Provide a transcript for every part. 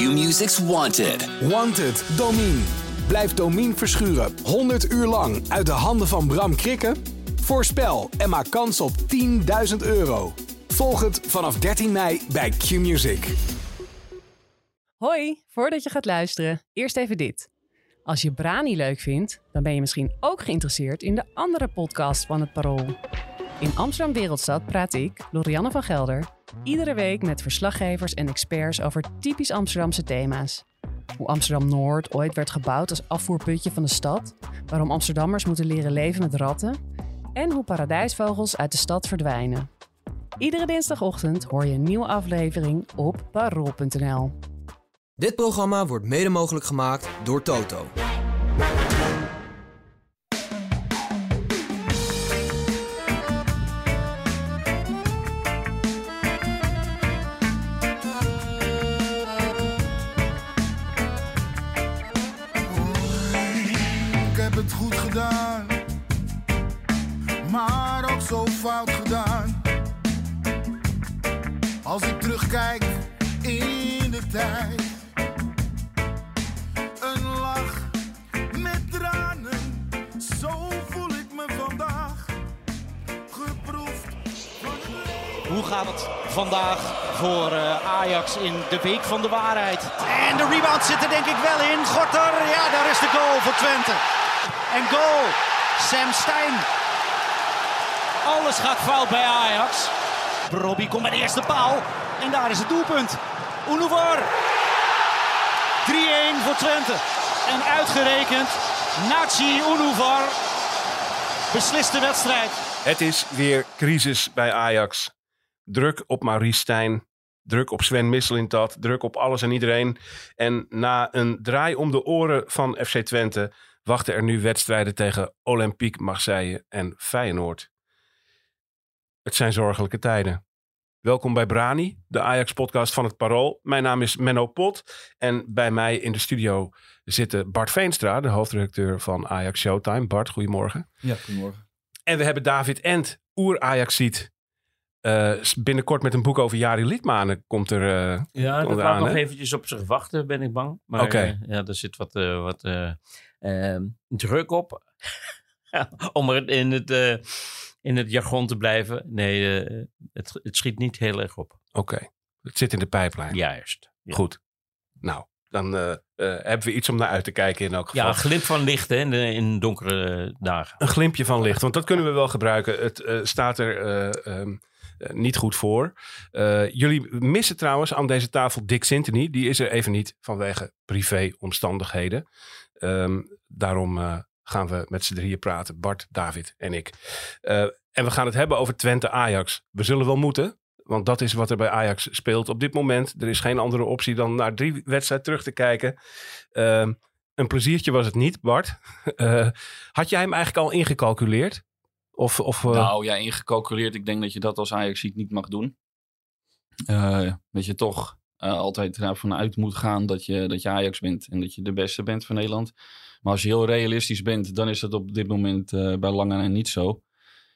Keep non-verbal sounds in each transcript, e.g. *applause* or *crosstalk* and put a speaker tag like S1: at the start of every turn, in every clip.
S1: Q-Music's Wanted.
S2: Wanted, Domine. Blijf Domine verschuren 100 uur lang uit de handen van Bram Krikken? Voorspel en maak kans op 10.000 euro. Volg het vanaf 13 mei bij Q-Music.
S3: Hoi, voordat je gaat luisteren, eerst even dit. Als je Brani leuk vindt, dan ben je misschien ook geïnteresseerd in de andere podcast van het Parool. In Amsterdam Wereldstad praat ik, Lorianne van Gelder, iedere week met verslaggevers en experts over typisch Amsterdamse thema's. Hoe Amsterdam Noord ooit werd gebouwd als afvoerputje van de stad, waarom Amsterdammers moeten leren leven met ratten en hoe paradijsvogels uit de stad verdwijnen. Iedere dinsdagochtend hoor je een nieuwe aflevering op parool.nl.
S4: Dit programma wordt mede mogelijk gemaakt door Toto.
S5: Fout gedaan. Als ik terugkijk in de tijd, een lach met tranen, zo voel ik me vandaag. Geproefd van het leven.
S6: Hoe gaat het vandaag voor eh, Ajax in de week van de waarheid? En de rebound zit er denk ik wel in. Gorter, ja, daar is de goal voor Twente. En goal, Sam Stein. Alles gaat fout bij Ajax. Robbie komt bij de eerste paal. En daar is het doelpunt. Unuvar. 3-1 voor Twente. En uitgerekend, Nachi Unuvar beslist de wedstrijd.
S7: Het is weer crisis bij Ajax. Druk op Maurice Stijn. Druk op Sven Misselintat. Druk op alles en iedereen. En na een draai om de oren van FC Twente... wachten er nu wedstrijden tegen Olympique Marseille en Feyenoord. Het zijn zorgelijke tijden. Welkom bij Brani, de Ajax-podcast van het Parool. Mijn naam is Menno Pot. En bij mij in de studio zitten Bart Veenstra, de hoofdredacteur van Ajax Showtime. Bart, goedemorgen.
S8: Ja, goedemorgen.
S7: En we hebben David Ent, oer-Ajaxiet. Eh, binnenkort met een boek over Jari Liedmanen komt er... eh,
S8: Ja, dat gaat nog eventjes op zich wachten, ben ik bang. Maar
S7: Oké.
S8: eh, ja, er zit wat, eh, wat druk op. *laughs* Om er in het, eh, in het jargon te blijven. Nee, eh, het, het schiet niet heel erg op.
S7: Oké, het zit in de pijplijn.
S8: Juist. Ja.
S7: Goed. Nou, dan eh, eh, hebben we iets om naar uit te kijken in elk geval.
S8: Ja, een glimp van licht hè, in, in donkere dagen.
S7: Een glimpje van licht, want dat kunnen we wel gebruiken. Het staat er eh, ehm, eh, niet goed voor. Jullie missen trouwens aan deze tafel Dick Sintony. Die is er even niet vanwege privéomstandigheden. Ehm, daarom gaan we met z'n drieën praten. Bart, David en ik. Eh, en we gaan het hebben over Twente-Ajax. We zullen wel moeten. Want dat is wat er bij Ajax speelt op dit moment. Er is geen andere optie dan naar drie wedstrijden terug te kijken. Ehm, een pleziertje was het niet, Bart. *laughs* Eh, had jij hem eigenlijk al ingecalculeerd? Of, of, eh,
S9: Nou ja, ingecalculeerd. Ik denk dat je dat als ajax niet mag doen. Eh, dat je toch eh, altijd ervan uit moet gaan dat je, dat je Ajax bent. En dat je de beste bent van Nederland. Maar als je heel realistisch bent, dan is dat op dit moment eh, bij lange na niet zo.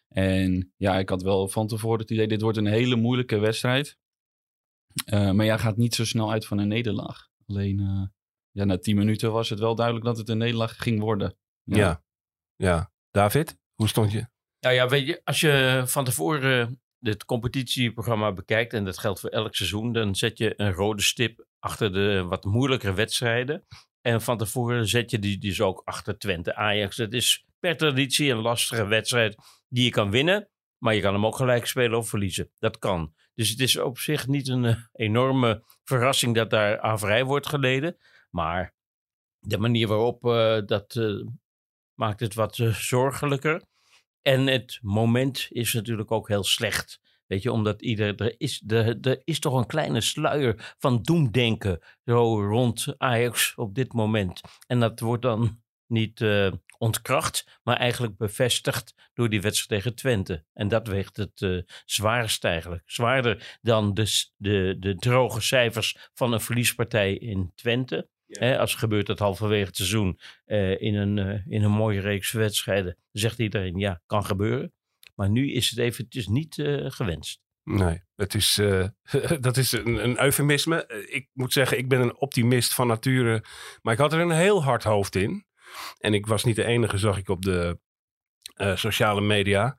S9: En ja, ik had wel van tevoren het idee, dit wordt een hele moeilijke wedstrijd. Eh, maar jij gaat niet zo snel uit van een nederlaag. Alleen eh, ja, na tien minuten was het wel duidelijk dat het een nederlaag ging worden.
S7: ja. ja. David, hoe stond je?
S8: Nou ja, weet je, als je van tevoren het competitieprogramma bekijkt, en dat geldt voor elk seizoen, dan zet je een rode stip achter de wat moeilijkere wedstrijden. En van tevoren zet je die dus ook achter Twente Ajax. Het is per traditie een lastige wedstrijd die je kan winnen, maar je kan hem ook gelijk spelen of verliezen. Dat kan. Dus het is op zich niet een eh, enorme verrassing dat daar averij wordt geleden. Maar de manier waarop eh, dat eh, maakt het wat zorgelijker. En het moment is natuurlijk ook heel slecht. Weet je, omdat ieder, er, is, er, er is toch een kleine sluier van doemdenken zo rond Ajax op dit moment. En dat wordt dan niet eh, ontkracht, maar eigenlijk bevestigd door die wedstrijd tegen Twente. En dat weegt het eh, zwaarst eigenlijk. Zwaarder dan de, de, de droge cijfers van een verliespartij in Twente. Hè, als gebeurt dat halverwege het seizoen eh, in, een, in een mooie reeks wedstrijden, zegt iedereen ja, kan gebeuren. Maar nu is het eventjes niet eh, gewenst.
S7: Nee, het is, eh, *laughs* dat is een, een eufemisme. Eh, Ik moet zeggen, ik ben een optimist van nature. Maar ik had er een heel hard hoofd in. En ik was niet de enige, zag ik op de sociale media.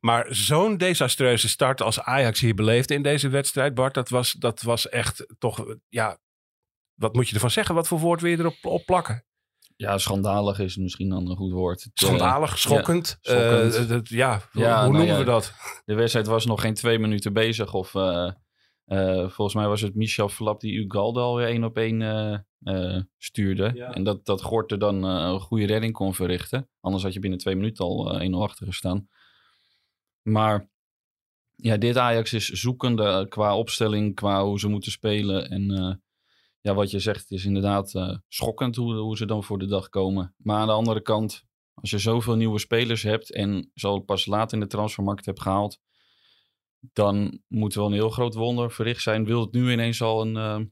S7: Maar zo'n desastreuze start als Ajax hier beleefde in deze wedstrijd, Bart, dat was, dat was echt toch, ja, wat moet je ervan zeggen? Wat voor woord wil je erop op plakken?
S9: Ja, schandalig is misschien dan een goed woord. Eh,
S7: Schandalig, schokkend.
S9: ja, schokkend.
S7: Eh, dat- ja, hoe-
S9: Ja,
S7: hoe
S9: nou
S7: noemen
S9: ja,
S7: we dat?
S9: De wedstrijd was nog geen twee minuten bezig. Of eh, eh, volgens mij was het Michel Flap die Ugalde alweer één op één eh, eh, stuurde. En dat, dat Gorter dan eh, een goede redding kon verrichten. Anders had je binnen twee minuten al eh 1-0 achter gestaan. Maar ja, dit Ajax is zoekende qua opstelling, qua hoe ze moeten spelen. En eh, ja, wat je zegt is inderdaad eh, schokkend hoe, hoe ze dan voor de dag komen. Maar aan de andere kant, als je zoveel nieuwe spelers hebt en zo pas laat in de transfermarkt hebt gehaald, dan moet wel een heel groot wonder verricht zijn. Wil het nu ineens al een, eh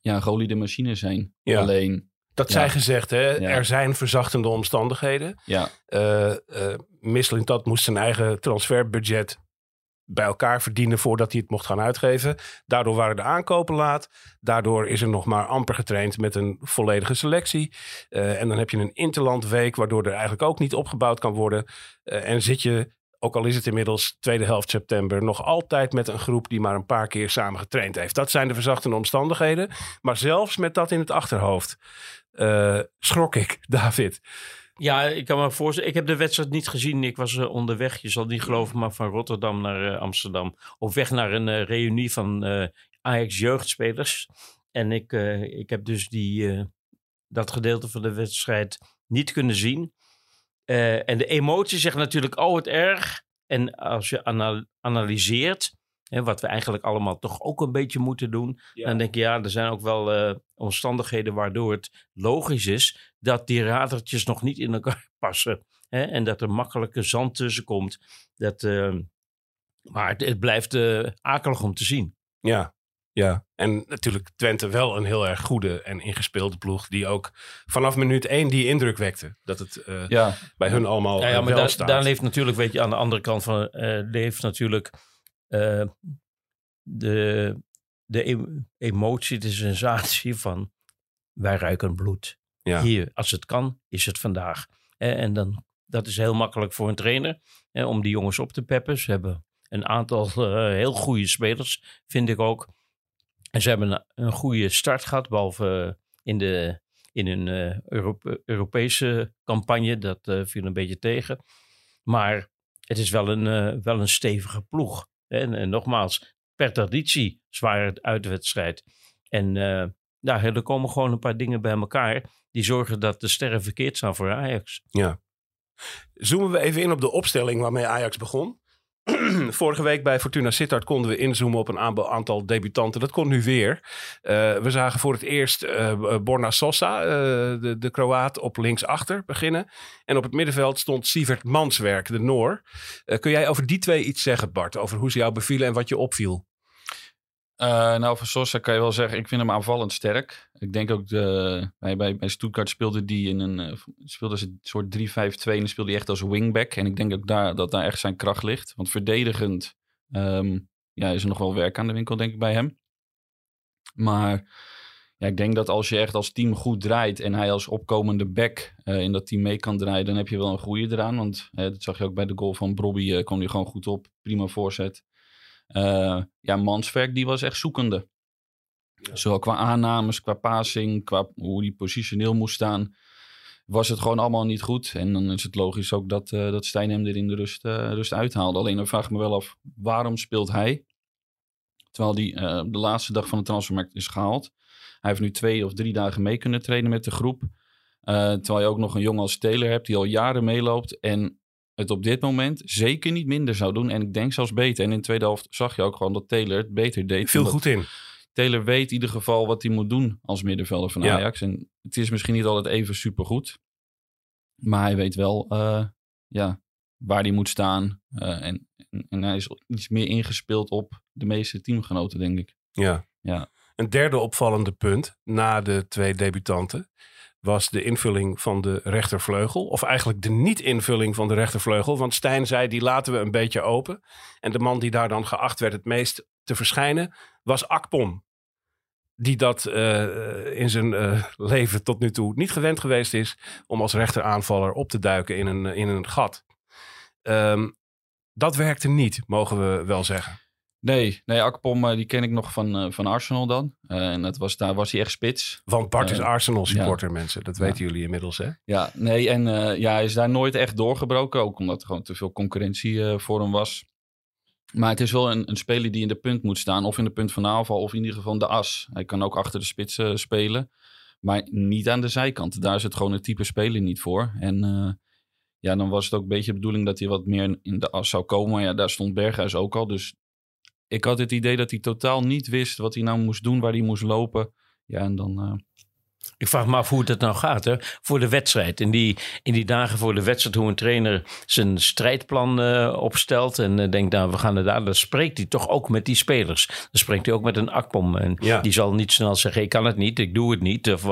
S9: ja, een geoliede machine zijn?
S7: Ja.
S9: Alleen,
S7: Dat
S9: Ja.
S7: zij gezegd, hè?
S9: Ja.
S7: er zijn verzachtende omstandigheden.
S9: ja,
S7: eh Mislintat moest zijn eigen transferbudget bij elkaar verdienen voordat hij het mocht gaan uitgeven. Daardoor waren de aankopen laat. Daardoor is er nog maar amper getraind met een volledige selectie. Eh, en dan heb je een interlandweek waardoor er eigenlijk ook niet opgebouwd kan worden. Eh, en zit je, ook al is het inmiddels tweede helft september, nog altijd met een groep die maar een paar keer samen getraind heeft. Dat zijn de verzachtende omstandigheden. Maar zelfs met dat in het achterhoofd eh, schrok ik, *laughs* David.
S8: Ja, ik kan me voorstellen. Ik heb de wedstrijd niet gezien. Ik was eh, onderweg, je zal niet geloven, maar van Rotterdam naar eh, Amsterdam. Op weg naar een eh, reunie van eh, Ajax jeugdspelers. En ik, ik heb dus die, dat gedeelte van de wedstrijd niet kunnen zien. En de emotie zegt natuurlijk, oh het erg. En als je ana- analyseert, hè, wat we eigenlijk allemaal toch ook een beetje moeten doen. Dan denk je, ja, er zijn ook wel eh, omstandigheden waardoor het logisch is dat die radertjes nog niet in elkaar *laughs* passen. Hè? En dat er makkelijke zand tussen komt. Dat, eh, maar het, het blijft eh, akelig om te zien.
S7: Ja, ja. En natuurlijk Twente wel een heel erg goede en ingespeelde ploeg. Die ook vanaf minuut één die indruk wekte. Dat het eh,
S9: ja,
S7: bij hun allemaal
S8: Ja, ja maar
S7: wel
S8: daar,
S7: staat.
S8: daar leeft natuurlijk, weet je, aan de andere kant van, eh leeft natuurlijk eh, de, de em- emotie, de sensatie van wij ruiken bloed.
S7: Ja.
S8: Hier, als het kan, is het vandaag. En dan, dat is heel makkelijk voor een trainer eh, om die jongens op te peppen. Ze hebben een aantal *laughs* eh, heel goede spelers, vind ik ook. En ze hebben een, een goede start gehad, behalve eh, in, de, in hun eh, Europe- Europese campagne. Dat eh, viel een beetje tegen. Maar het is wel een, wel een stevige ploeg. En, en nogmaals, per traditie zware uitwedstrijd. En ja, er komen gewoon een paar dingen bij elkaar die zorgen dat de sterren verkeerd staan voor Ajax.
S7: Zoomen we even in op de opstelling waarmee Ajax begon. *clears throat* Vorige week bij Fortuna Sittard konden we inzoomen op een aantal- debutanten. Dat kon nu weer. Eh, we zagen voor het eerst eh, Borna Sosa, de, de Kroaat, op linksachter beginnen. En op het middenveld stond Sievert Manswerk, de Noor. Kun jij over die twee iets zeggen, Bart? Over hoe ze jou bevielen en wat je opviel?
S9: Eh, nou, van Sosa kan je wel zeggen, ik vind hem aanvallend sterk. Ik denk ook, de, bij, bij, Stuttgart speelde die in een, eh, speelde ze een soort 3-5-2 en speelde hij echt als wingback. En ik denk ook daar, dat daar echt zijn kracht ligt. Want verdedigend ehm, ja, is er nog wel werk aan de winkel, denk ik, bij hem. Maar ja, ik denk dat als je echt als team goed draait en hij als opkomende back eh, in dat team mee kan draaien, dan heb je wel een goede eraan. Want dat zag je ook bij de goal van Brobby, eh kwam hij gewoon goed op. Prima voorzet. Eh, ja, Manswerk, die was echt zoekende. Zowel qua aannames, qua passing, qua hoe die positioneel moest staan, was het gewoon allemaal niet goed. En dan is het logisch ook dat, eh dat Stijn hem er in de rust, eh, rust uithaalde. Alleen dan vraag ik me wel af, waarom speelt hij? Terwijl hij de laatste dag van de transfermarkt is gehaald. Hij heeft nu twee of drie dagen mee kunnen trainen met de groep. Terwijl je ook nog een jongen als Taylor hebt die al jaren meeloopt. En het op dit moment zeker niet minder zou doen. En ik denk zelfs beter. En in de tweede helft zag je ook gewoon dat Taylor het beter deed. Omdat
S7: goed in.
S9: Taylor weet in ieder geval wat hij moet doen als middenvelder van
S7: Ja.
S9: Ajax. En het is misschien niet altijd even supergoed. Maar hij weet wel eh, ja, waar hij moet staan. Eh, en, en, en hij is iets meer ingespeeld op de meeste teamgenoten, denk ik.
S7: Ja.
S9: Ja.
S7: Een derde opvallende punt na de twee debutanten was de invulling van de rechtervleugel. Of eigenlijk de niet-invulling van de rechtervleugel. Want Stijn zei, die laten we een beetje open. En de man die daar dan geacht werd het meest te verschijnen, was Akpom. Die dat eh, in zijn eh, leven tot nu toe niet gewend geweest is om als rechteraanvaller op te duiken in een, in een gat. Ehm, dat werkte niet, mogen we wel zeggen.
S9: Nee, nee Akpom eh, die ken ik nog van, eh, van Arsenal dan. Eh, en dat was, daar was hij echt spits.
S7: Want Bart is Arsenal supporter, mensen. Dat weten jullie inmiddels, hè?
S9: Ja, nee, en ja, hij is daar nooit echt doorgebroken. Ook omdat er gewoon te veel concurrentie voor hem was. Maar het is wel een, een speler die in de punt moet staan. Of in de punt van aanval, of in ieder geval de as. Hij kan ook achter de spits spelen. Maar niet aan de zijkant. Daar is het gewoon het type speler niet voor. En ja, dan was het ook een beetje de bedoeling dat hij wat meer in de as zou komen. Maar ja, daar stond Berghuis ook al. Dus ik had het idee dat hij totaal niet wist wat hij nou moest doen, waar hij moest lopen. Ja, en dan... eh,
S8: Ik vraag me af hoe het nou gaat hè? voor de wedstrijd. In die, in die dagen voor de wedstrijd, hoe een trainer zijn strijdplan eh, opstelt. En eh, denkt, nou, we gaan er daar. Dan spreekt hij toch ook met die spelers. Dan spreekt hij ook met een Akpom. En
S7: Ja.
S8: die zal niet snel zeggen, ik kan het niet, ik doe het niet. Of,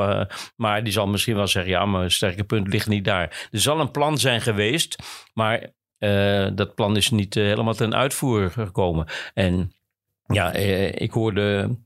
S8: maar die zal misschien wel zeggen, ja, mijn sterke punt ligt niet daar. Er zal een plan zijn geweest, maar dat plan is niet eh, helemaal ten uitvoer gekomen. En ja, eh, ik hoorde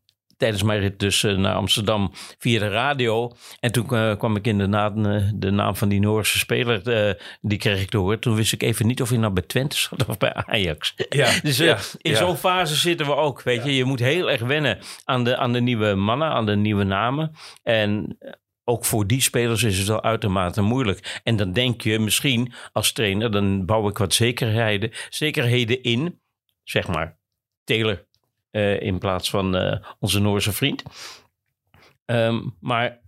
S8: tijdens mijn rit dus eh, naar Amsterdam via de radio. En toen eh, kwam ik inderdaad eh, de naam van die Noorse speler, eh, die kreeg ik te horen. Toen wist ik even niet of hij nou bij Twente zat of bij Ajax.
S7: Ja, *laughs*
S8: Dus eh,
S7: ja,
S8: in
S7: ja.
S8: zo'n fase zitten we ook, weet je. Je moet heel erg wennen aan de, aan de nieuwe mannen, aan de nieuwe namen. En eh, ook voor die spelers is het wel uitermate moeilijk. En dan denk je misschien als trainer, dan bouw ik wat zekerheden, zekerheden in. Zeg maar, Taylor eh, in plaats van eh, onze Noorse vriend. Ehm, maar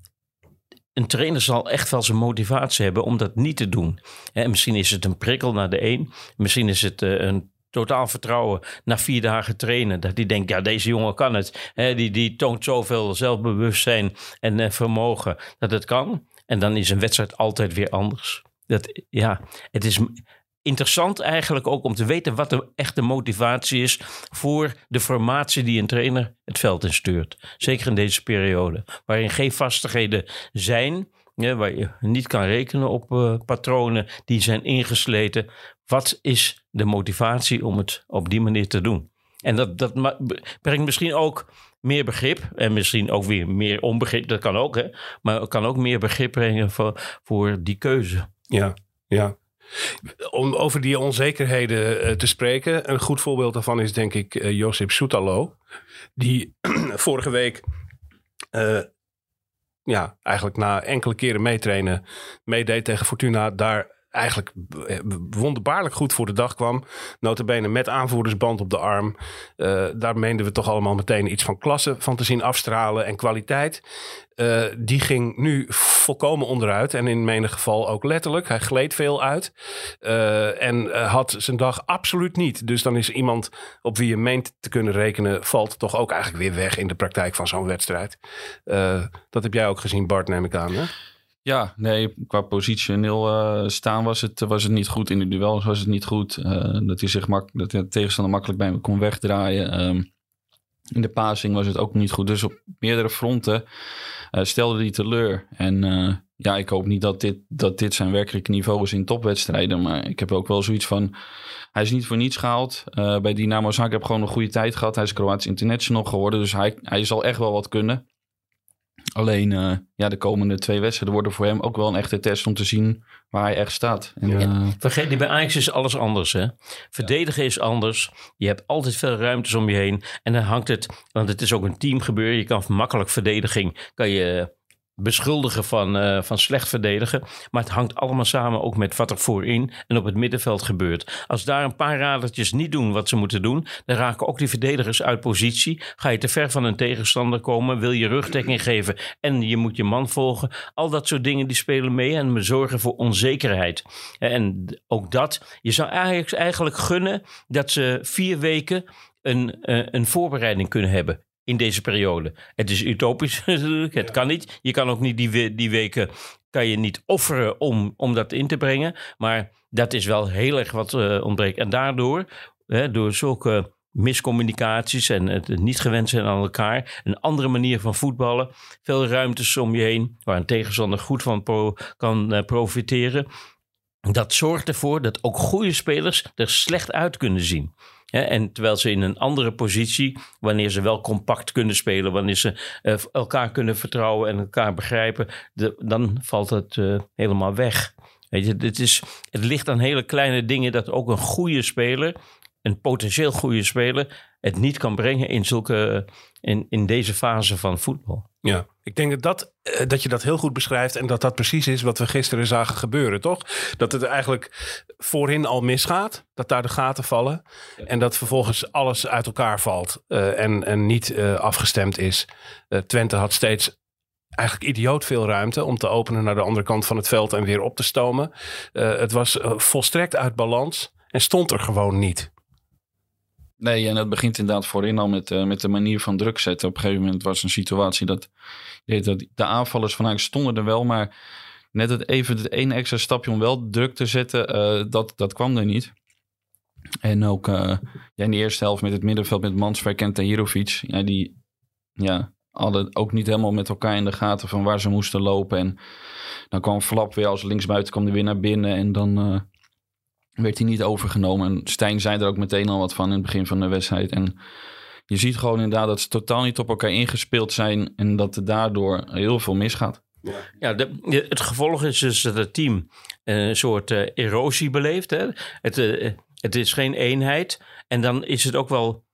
S8: een trainer zal echt wel zijn motivatie hebben om dat niet te doen. Hè, misschien is het een prikkel naar de een. Misschien is het eh, een totaal vertrouwen na vier dagen trainen. Dat hij denkt, ja, deze jongen kan het. Die, die toont zoveel zelfbewustzijn en eh, vermogen dat het kan. En dan is een wedstrijd altijd weer anders. Dat, ja, het is interessant eigenlijk ook om te weten wat de echte motivatie is voor de formatie die een trainer het veld instuurt. Zeker in deze periode, waarin geen vastigheden zijn, ja, waar je niet kan rekenen op eh, patronen die zijn ingesleten. Wat is de motivatie om het op die manier te doen? En dat, dat brengt misschien ook meer begrip en misschien ook weer meer onbegrip. Dat kan ook, hè? Maar het kan ook meer begrip brengen voor, voor die keuze.
S7: Ja, ja. Om over die onzekerheden eh, te spreken. Een goed voorbeeld daarvan is denk ik eh, Josip Soetalo. Die *clears throat* vorige week ja, eigenlijk na enkele keren meetrainen meedeed tegen Fortuna. Daar eigenlijk eh, wonderbaarlijk goed voor de dag kwam. Notabene met aanvoerdersband op de arm. Eh, daar meenden we toch allemaal meteen iets van klasse van te zien afstralen en kwaliteit. Eh, die ging nu volkomen onderuit. En in menig geval ook letterlijk. Hij gleed veel uit. En had zijn dag absoluut niet. Dus dan is iemand op wie je meent te kunnen rekenen... valt toch ook eigenlijk weer weg in de praktijk van zo'n wedstrijd. Dat heb jij ook gezien, Bart, neem ik aan. Hè?
S9: Ja, nee, qua positioneel eh, staan was het, was het niet goed. In de duels was het niet goed. Eh, dat hij zich mak dat de tegenstander makkelijk bij hem kon wegdraaien. Ehm, in de passing was het ook niet goed. Dus op meerdere fronten eh, stelde hij teleur. En eh, ja, ik hoop niet dat dit, dat dit zijn werkelijke niveau is in topwedstrijden. Maar ik heb ook wel zoiets van... Hij is niet voor niets gehaald. Eh, bij Dynamo Zagreb heb gewoon een goede tijd gehad. Hij is Kroatisch international geworden. Dus hij, hij zal echt wel wat kunnen. Alleen eh, ja, de komende twee wedstrijden worden voor hem ook wel een echte test om te zien waar hij echt staat. En,
S7: Ja.
S9: eh,
S8: Vergeet niet, bij Ajax is alles anders. Hè? Verdedigen is anders. Je hebt altijd veel ruimtes om je heen. En dan hangt het, want het is ook een teamgebeuren. Je kan makkelijk verdediging, kan je beschuldigen van, eh, van slecht verdedigen. Maar het hangt allemaal samen ook met wat er voorin en op het middenveld gebeurt. Als daar een paar radertjes niet doen wat ze moeten doen, dan raken ook die verdedigers uit positie. Ga je te ver van een tegenstander komen, wil je rugdekking geven en je moet je man volgen. Al dat soort dingen die spelen mee en zorgen voor onzekerheid. En ook dat, je zou eigenlijk gunnen dat ze vier weken een, eh, een voorbereiding kunnen hebben in deze periode. Het is utopisch *laughs* natuurlijk, het kan niet. Je kan ook niet die, we- die weken kan je niet offeren om, om dat in te brengen. Maar dat is wel heel erg wat eh, ontbreekt. En daardoor, hè, door zulke miscommunicaties en het niet gewend zijn aan elkaar. Een andere manier van voetballen. Veel ruimtes om je heen waar een tegenstander goed van pro kan eh, profiteren. Dat zorgt ervoor dat ook goede spelers er slecht uit kunnen zien. En terwijl ze in een andere positie, wanneer ze wel compact kunnen spelen, wanneer ze eh, elkaar kunnen vertrouwen en elkaar begrijpen, dan valt het eh, helemaal weg. Weet je, het, is, het ligt aan hele kleine dingen dat ook een goede speler, een potentieel goede speler, het niet kan brengen in, zulke, in, in deze fase van voetbal.
S7: Ja, ik denk dat, dat, eh, dat je dat heel goed beschrijft en dat dat precies is wat we gisteren zagen gebeuren, toch? Dat het eigenlijk voorin al misgaat, dat daar de gaten vallen en dat vervolgens alles uit elkaar valt eh, en, en niet eh, afgestemd is. Twente had steeds eigenlijk idioot veel ruimte om te openen naar de andere kant van het veld en weer op te stomen. Het was volstrekt uit balans en stond er gewoon niet.
S9: Nee, en dat begint inderdaad voorin al met, eh, met de manier van druk zetten. Op een gegeven moment was een situatie dat, dat de aanvallers van Ajax stonden er wel, maar net het even het ene extra stapje om wel druk te zetten, eh, dat, dat kwam er niet. En ook eh, in de eerste helft met het middenveld met Mansverk en Tahirovic, ja, die ja, hadden ook niet helemaal met elkaar in de gaten van waar ze moesten lopen. En dan kwam Flap weer als linksbuiten, kwam hij weer naar binnen en dan... eh, werd hij niet overgenomen. En Stijn zei er ook meteen al wat van in het begin van de wedstrijd. En je ziet gewoon inderdaad dat ze totaal niet op elkaar ingespeeld zijn. En dat er daardoor heel veel misgaat.
S8: Ja, de, het gevolg is dus dat het team een soort eh, erosie beleeft. Hè? Het, eh, het is geen eenheid. En dan is het ook wel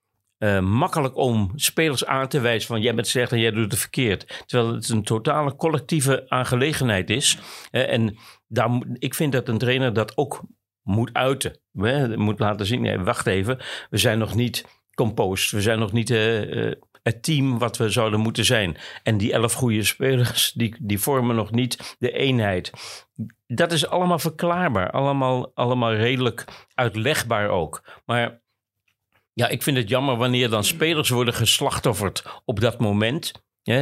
S8: eh, makkelijk om spelers aan te wijzen van jij bent slecht en jij doet het verkeerd. Terwijl het een totale collectieve aangelegenheid is. Eh, en daar, ik vind dat een trainer dat ook moet uiten. Hè? Moet laten zien, nee, wacht even, we zijn nog niet composed. We zijn nog niet eh, eh, het team wat we zouden moeten zijn. En die elf goede spelers, die, die vormen nog niet de eenheid. Dat is allemaal verklaarbaar. Allemaal, allemaal redelijk uitlegbaar ook. Maar ja, ik vind het jammer wanneer dan spelers worden geslachtofferd op dat moment.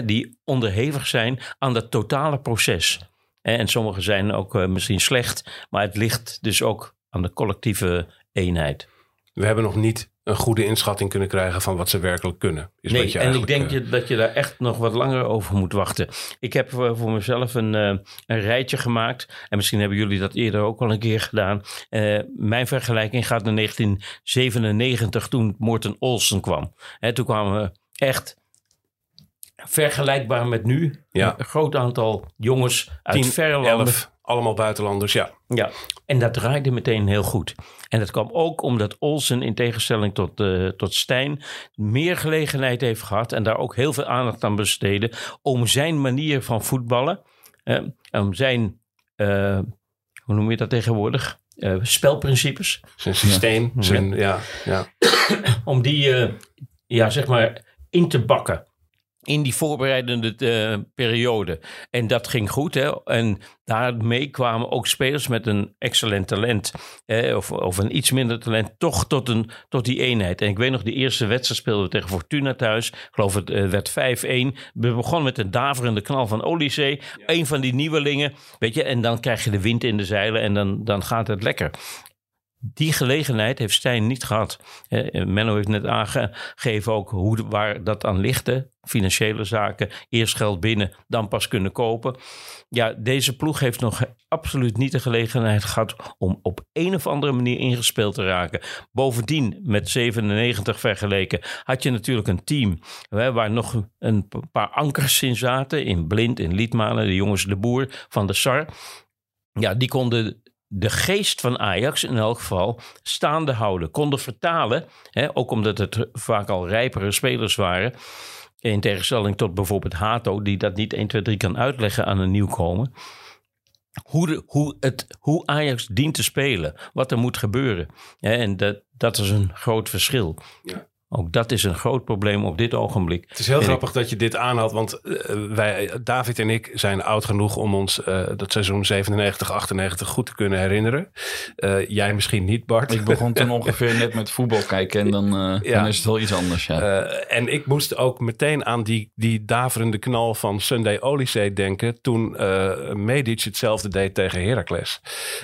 S8: Die onderhevig zijn aan dat totale proces. En sommigen zijn ook eh, misschien slecht. Maar het ligt dus ook aan de collectieve eenheid.
S7: We hebben nog niet een goede inschatting kunnen krijgen van wat ze werkelijk kunnen. Is
S8: Nee, en ik denk
S7: eh,
S8: dat je daar echt nog wat langer over moet wachten. Ik heb voor, voor mezelf een, eh, een rijtje gemaakt. En misschien hebben jullie dat eerder ook al een keer gedaan. Eh, mijn vergelijking gaat naar 1997 toen Morten Olsen kwam. Hè, toen kwamen we echt vergelijkbaar met nu.
S7: Ja.
S8: Een groot aantal jongens uit
S7: 10,
S8: verre landen.
S7: 11, allemaal buitenlanders, ja.
S8: Ja, en dat draaide meteen heel goed. En dat kwam ook omdat Olsen in tegenstelling tot, eh, tot Stijn meer gelegenheid heeft gehad en daar ook heel veel aandacht aan besteedde om zijn manier van voetballen, eh, om zijn, eh, hoe noem je dat tegenwoordig, spelprincipes,
S7: Zijn systeem, zijn, ja, ja.
S8: om die, ja, zeg maar, in te bakken. In die voorbereidende eh, periode. En dat ging goed. Hè? En daarmee kwamen ook spelers met een excellent talent. eh, of, of een iets minder talent. Toch tot, een, tot die eenheid. En ik weet nog, de eerste wedstrijd speelden we tegen Fortuna thuis. Ik geloof het eh, werd 5-1. We begonnen met een daverende knal van Olysee. Een van die nieuwelingen. Weet je, en dan krijg je de wind in de zeilen. En dan, dan gaat het lekker. Die gelegenheid heeft Stijn niet gehad. Eh, Menno heeft net aangegeven ook hoe, waar dat aan hè. Financiële zaken, eerst geld binnen, dan pas kunnen kopen. Ja, deze ploeg heeft nog absoluut niet de gelegenheid gehad om op een of andere manier ingespeeld te raken. Bovendien, met 97 vergeleken, had je natuurlijk een team hè, waar nog een paar ankers in zaten. In Blind, in Liedmanen, de jongens De Boer van de SAR. Ja, die konden de geest van Ajax in elk geval staande houden. Konden vertalen, hè, ook omdat het vaak al rijpere spelers waren. In tegenstelling tot bijvoorbeeld Hato, die dat niet 1, 2, 3 kan uitleggen aan een nieuwkomer. Hoe, hoe, het, hoe Ajax dient te spelen, wat er moet gebeuren. Hè, en dat, dat is een groot verschil.
S7: Ja.
S8: Ook dat is een groot probleem op dit ogenblik.
S7: Het is heel
S8: ik.
S7: grappig dat je dit aanhaalt, want eh, wij, David en ik zijn oud genoeg om ons eh, dat seizoen 97, 98 goed te kunnen herinneren. Eh, jij misschien niet, Bart.
S9: Ik begon toen ongeveer net met voetbal kijken en dan, eh, *laughs*
S7: Ja.
S9: dan is het wel iets anders. Ja.
S7: Eh, en ik moest ook meteen aan die, die daverende knal van Sunday Oliseh denken. toen eh Medic hetzelfde deed tegen Heracles.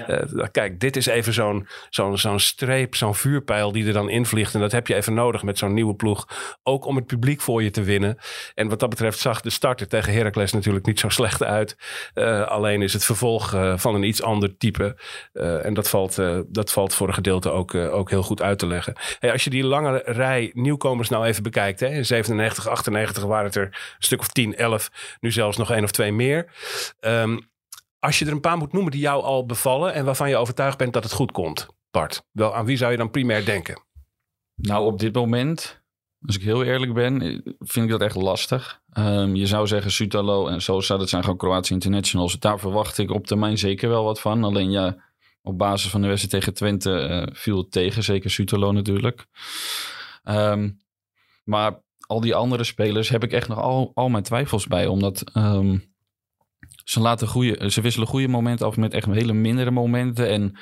S7: Eh, kijk, dit is even zo'n zo'n zo'n streep, zo'n vuurpijl die er dan invliegt. En dat heb je even nodig met zo'n nieuwe ploeg. Ook om het publiek voor je te winnen. En wat dat betreft zag de starter tegen Heracles natuurlijk niet zo slecht uit. Eh, alleen is het vervolg eh, van een iets ander type. Eh, en dat valt, dat valt voor een gedeelte ook, ook heel goed uit te leggen. Hey, als je die lange rij nieuwkomers nou even bekijkt. Hè, in 97, 98 waren het er een stuk of 10, 11. Nu zelfs nog één of twee meer. Ehm, als je er een paar moet noemen die jou al bevallen. en waarvan je overtuigd bent dat het goed komt, Bart. Wel, aan wie zou je dan primair denken?
S9: Nou, op dit moment, als ik heel eerlijk ben, eh, vind ik dat echt lastig. Ehm, je zou zeggen Sutalo en Sosa, dat zijn gewoon Kroatische internationals. Daar verwacht ik op termijn zeker wel wat van. Alleen ja, op basis van de wedstrijd tegen Twente eh, viel het tegen. Zeker Sutalo natuurlijk. Ehm, maar al die andere spelers heb ik echt nog al, al mijn twijfels bij. Omdat ehm, ze, laten goede, ze wisselen goede momenten af met echt hele mindere momenten. En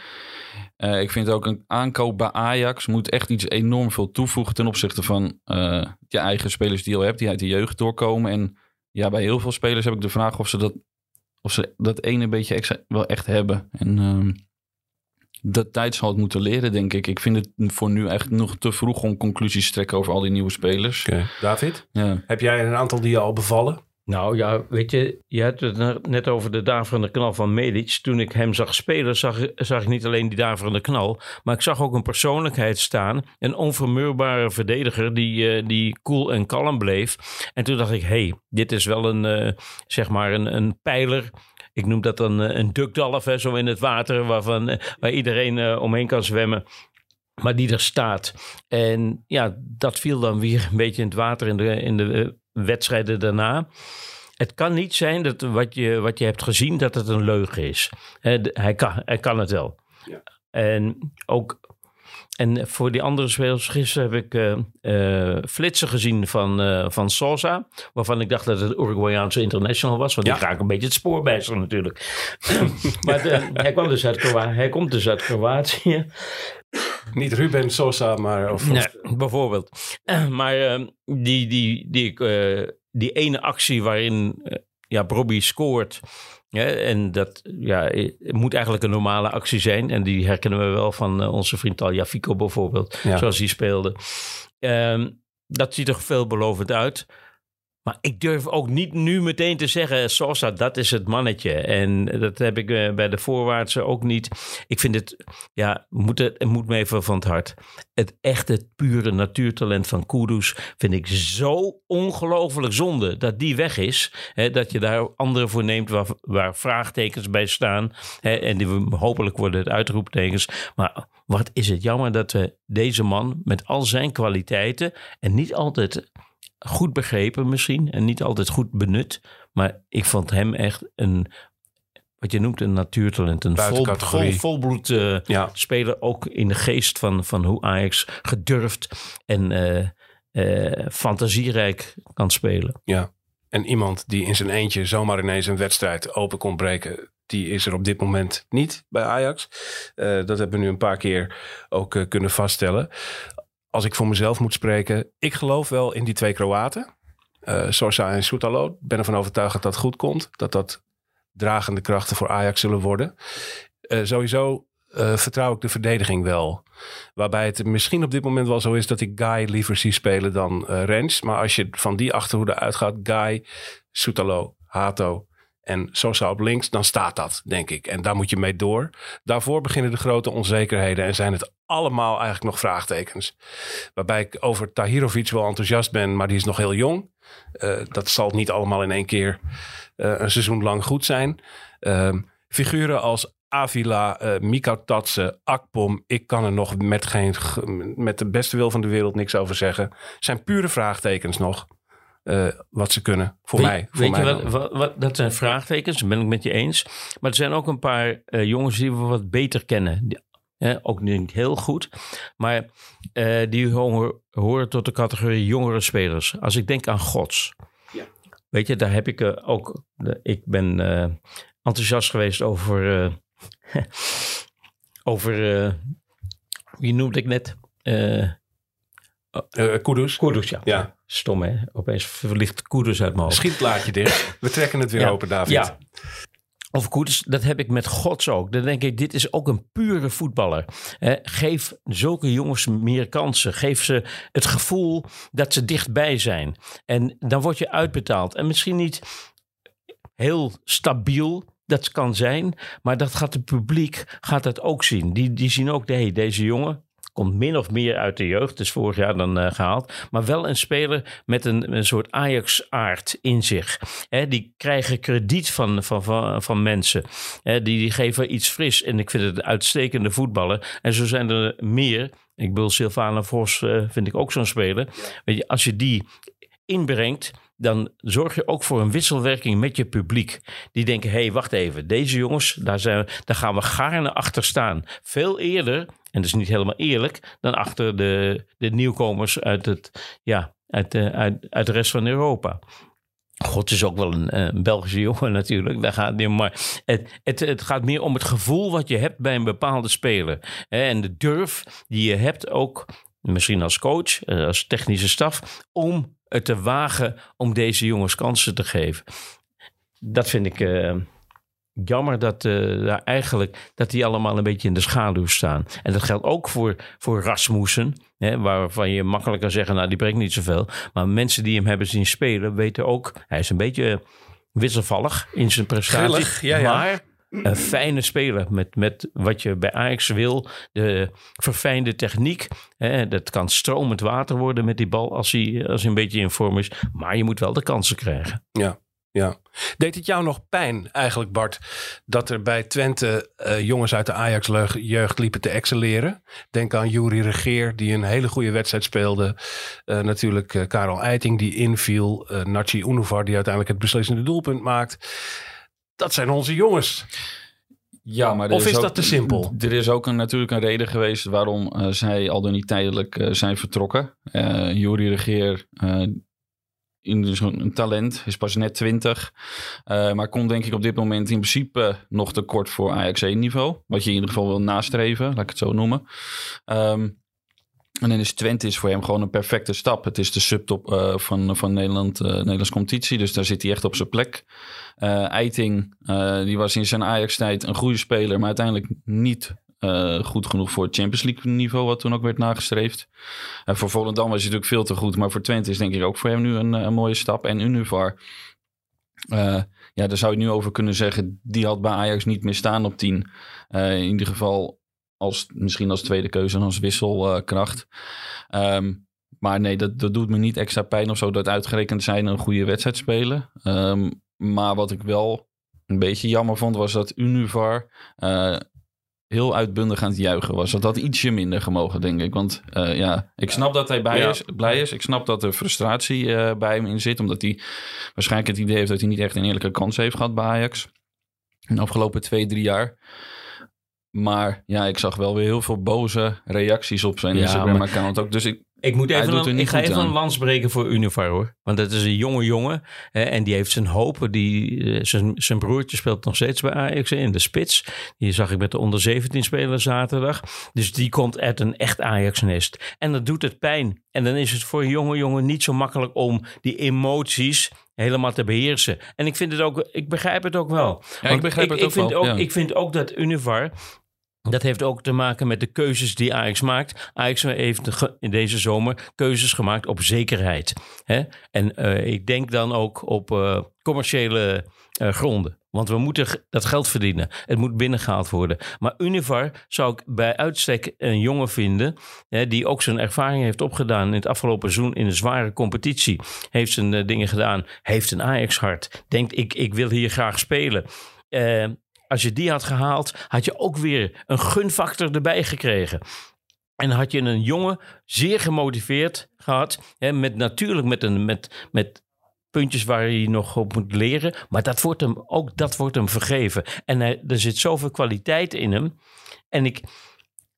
S9: eh, ik vind ook een aankoop bij Ajax moet echt iets enorm veel toevoegen ten opzichte van eh, je eigen spelers die je al hebt, die uit de jeugd doorkomen. En ja, bij heel veel spelers heb ik de vraag of ze dat, of ze dat ene beetje extra wel echt hebben. En ehm de tijd zal het moeten leren, denk ik. Ik vind het voor nu echt nog te vroeg om conclusies te trekken over al die nieuwe spelers.
S7: David,
S9: Ja.
S7: heb jij een aantal die je al bevallen?
S8: Nou ja, weet je, je had het net over de daverende knal van Medic. Toen ik hem zag spelen, zag, zag ik niet alleen die daverende knal, maar ik zag ook een persoonlijkheid staan. Een onvermurwbare verdediger die, eh, die cool en kalm bleef. En toen dacht ik, hey, dit is wel een, eh, zeg maar een, een pijler. Ik noem dat dan eh, een dukdalf, hè, zo in het water, waarvan, waar iedereen omheen kan zwemmen. Maar die er staat. En ja, dat viel dan weer een beetje in het water in de, in de wedstrijden daarna. Het kan niet zijn dat wat je, wat je hebt gezien, dat het een leugen is. Hij, kan, hij kan het wel. En ook. En voor die andere spelers, gisteren heb ik eh, flitsen gezien van, eh, van Sosa. Waarvan ik dacht dat het Uruguayaanse international was. Want
S7: Ja.
S8: die raak een beetje het spoor bijster natuurlijk. *laughs* maar de- hij, kwam dus uit hij komt dus uit Kroatië.
S7: Niet Ruben Sosa, maar... Of,
S8: Nee, bijvoorbeeld. *clears throat* Maar die, die, die, die ene actie waarin ja, Bobby scoort. Ja, en dat ja, moet eigenlijk een normale actie zijn. En die herkennen we wel van eh, onze vriend Fico bijvoorbeeld.
S7: Ja.
S8: Zoals hij speelde. Ehm, dat ziet er veelbelovend uit. Maar ik durf ook niet nu meteen te zeggen, Sosa, dat is het mannetje. En dat heb ik eh, bij de voorwaartse ook niet. Ik vind het, ja, moet het, moet me even van het hart. Het echte, pure natuurtalent van Kudus vind ik zo ongelooflijk zonde dat die weg is. Hè, dat je daar anderen voor neemt waar, vraagtekens bij staan. Hè, en die hopelijk worden het uitroeptekens. Maar wat is het jammer dat we deze man met al zijn kwaliteiten en niet altijd goed begrepen misschien en niet altijd goed benut. Maar ik vond hem echt een, wat je noemt een natuurtalent. Een vol, vol, volbloed eh,
S7: Ja.
S8: speler. Ook in de geest van, van hoe Ajax gedurfd en eh, eh, fantasierijk kan spelen.
S7: Ja. En iemand die in zijn eentje zomaar ineens een wedstrijd open kon breken, die is er op dit moment niet bij Ajax. Dat hebben we nu een paar keer ook kunnen vaststellen. Als ik voor mezelf moet spreken, ik geloof wel in die twee Kroaten. eh Sosa en Soutalo. Ik ben ervan overtuigd dat dat goed komt. Dat dat dragende krachten voor Ajax zullen worden. Eh, sowieso eh, vertrouw ik de verdediging wel. Waarbij het misschien op dit moment wel zo is dat ik Guy liever zie spelen dan eh Rens. Maar als je van die achterhoede uitgaat, Guy, Soutalo, Hato en Sosa op links, dan staat dat, denk ik. En daar moet je mee door. Daarvoor beginnen de grote onzekerheden en zijn het allemaal eigenlijk nog vraagtekens. Waarbij ik over Tahirovic wel enthousiast ben, maar die is nog heel jong. Eh, dat zal niet allemaal in één keer eh, een seizoen lang goed zijn. Ehm, figuren als Avila, eh Mika Akpom. Ik kan er nog met, geen, met de beste wil van de wereld niks over zeggen. Zijn pure vraagtekens nog. Eh, wat ze kunnen. Voor
S8: Weet-
S7: mij. Voor
S8: weet
S7: mij
S8: je wat,
S7: dan.
S8: wat, wat- dat zijn vraagtekens, dat ben ik met je eens. Maar er zijn ook een paar eh, jongens die we wat beter kennen. Die- Hè, ook niet heel goed. Maar eh, die horen, horen tot de categorie jongere spelers. Als ik denk aan Gods. Weet je, daar heb ik ook... ik ben eh, enthousiast geweest over... eh, *laughs* over... eh, wie noemde ik net?
S7: Kudus.
S8: Kudus, ja.
S7: Ja.
S8: Stom, hè? Opeens verlicht Kudus uit mijn hoofd.
S7: Schietlaadje dicht. We trekken het weer
S8: Ja.
S7: open, David.
S8: Ja. Of Koeders, dat heb ik met Gods ook. Dan denk ik, dit is ook een pure voetballer. Hè, geef zulke jongens meer kansen. Geef ze het gevoel dat ze dichtbij zijn. En dan word je uitbetaald. En misschien niet heel stabiel, dat kan zijn. Maar dat gaat het publiek gaat dat ook zien. Die, die zien ook, hey, deze jongen komt min of meer uit de jeugd. Dus vorig jaar dan eh, gehaald. Maar wel een speler met een, een soort Ajax-aard in zich. Die krijgen krediet van, van, van, mensen. Die, die geven iets fris. En ik vind het uitstekende voetballer. En zo zijn er meer. Ik bedoel, Sylvana Vos eh, vind ik ook zo'n speler. Weet je, als je die inbrengt, dan zorg je ook voor een wisselwerking met je publiek. Die denken, hé, hey, wacht even, deze jongens, daar, zijn daar gaan we gaarne achter staan. Veel eerder, en dat is niet helemaal eerlijk, dan achter de, de nieuwkomers uit, het, ja, uit, de, uit, uit de rest van Europa. God is ook wel een, Belgische jongen *laughs* natuurlijk. Daar gaat niet. Maar het, het, het gaat meer om het gevoel wat je hebt bij een bepaalde speler. En de durf die je hebt ook, misschien als coach, eh, als technische staf, om het te wagen om deze jongens kansen te geven. Dat vind ik eh, jammer dat, eh, daar eigenlijk, dat die allemaal een beetje in de schaduw staan. En dat geldt ook voor, voor Rasmussen. Hè, waarvan je makkelijk kan zeggen, nou die brengt niet zoveel. Maar mensen die hem hebben zien spelen weten ook... Hij is een beetje wisselvallig in zijn prestatie.
S7: Grillig, ja, ja.
S8: Maar een fijne speler met, met wat je bij Ajax wil. De verfijnde techniek. Hè, dat kan stromend water worden met die bal als hij, als een beetje in vorm is. Maar je moet wel de kansen krijgen.
S7: Ja, ja. Deed het jou nog pijn eigenlijk, Bart, dat er bij Twente eh, jongens uit de Ajax-jeugd liepen te excelleren? Denk aan Juri Regeer, die een hele goede wedstrijd speelde. Eh, natuurlijk eh, Karel Eiting, die inviel. eh Nachi Unuvar, die uiteindelijk het beslissende doelpunt maakt. Dat zijn onze jongens.
S9: Ja, maar
S7: Of is
S9: ook-
S7: dat te simpel?
S9: Er is ook een, natuurlijk een reden geweest waarom eh, zij al dan niet tijdelijk eh, zijn vertrokken. Eh Juri Regeer, eh in zo'n een talent, is pas net 20. eh, maar komt denk ik op dit moment in principe nog te kort voor Ajax 1 niveau. Wat je in ieder geval wil nastreven, laat ik het zo noemen. Ehm, en dan is Twente is voor hem gewoon een perfecte stap. Het is de subtop eh, van, van Nederland, eh Nederlands competitie. Dus daar zit hij echt op zijn plek. Eh, Eiting, die was in zijn Ajax-tijd een goede speler, maar uiteindelijk niet goed genoeg voor het Champions League niveau, wat toen ook werd nagestreefd. En voor Volendam was hij natuurlijk veel te goed, maar voor Twente is denk ik ook voor hem nu een, mooie stap. En Univar, ja, daar zou je nu over kunnen zeggen, die had bij Ajax niet meer staan op 10. Eh, in ieder geval als, misschien als tweede keuze en als wisselkracht. Ehm, maar nee, dat, dat doet me niet extra pijn of zo dat uitgerekend zijn een goede wedstrijd spelen. Ehm, maar wat ik wel een beetje jammer vond, was dat Univar eh, heel uitbundig aan het juichen was. Dat had ietsje minder gemogen, denk ik. Want eh, ja, ik snap dat hij bij
S7: Ja.
S9: is, blij is. Ik snap dat er frustratie eh, bij hem in zit. Omdat hij waarschijnlijk het idee heeft dat hij niet echt een eerlijke kans heeft gehad bij Ajax. In de afgelopen twee, drie jaar. Maar ja, ik zag wel weer heel veel boze reacties op zijn
S8: Ja,
S9: Instagram-account ook. Dus ik,
S8: Ik, moet even een, ik ga even
S9: aan.
S8: een lans breken voor Univar hoor. Want dat is een jonge jongen. Hè, en die heeft zijn hoop. Die, eh, zijn, zijn broertje speelt nog steeds bij Ajax in de spits. Die zag ik met de onder 17 spelen zaterdag. Dus die komt uit een echt Ajax-nest. En dat doet het pijn. En dan is het voor een jonge jongen niet zo makkelijk om die emoties helemaal te beheersen. En ik vind het ook, ik begrijp het ook wel.
S9: Ja, ik begrijp het
S8: ik
S9: ook
S8: vind
S9: wel,
S8: Ook,
S9: ja.
S8: Ik vind ook dat Univar dat heeft ook te maken met de keuzes die Ajax maakt. Ajax heeft in deze zomer keuzes gemaakt op zekerheid. Hè? En eh, ik denk dan ook op eh, commerciële eh, gronden. Want we moeten dat geld verdienen. Het moet binnengehaald worden. Maar Univar zou ik bij uitstek een jongen vinden... Hè, die ook zijn ervaring heeft opgedaan in het afgelopen seizoen... in een zware competitie. Heeft zijn dingen gedaan. Heeft een Ajax-hart. Denkt, ik, ik wil hier graag spelen. Eh, als je die had gehaald, had je ook weer een gunfactor erbij gekregen. En had je een jongen zeer gemotiveerd gehad. Hè, met, natuurlijk met, een, met, met puntjes waar hij nog op moet leren. Maar dat wordt hem, ook dat wordt hem vergeven. En hij, er zit zoveel kwaliteit in hem. En ik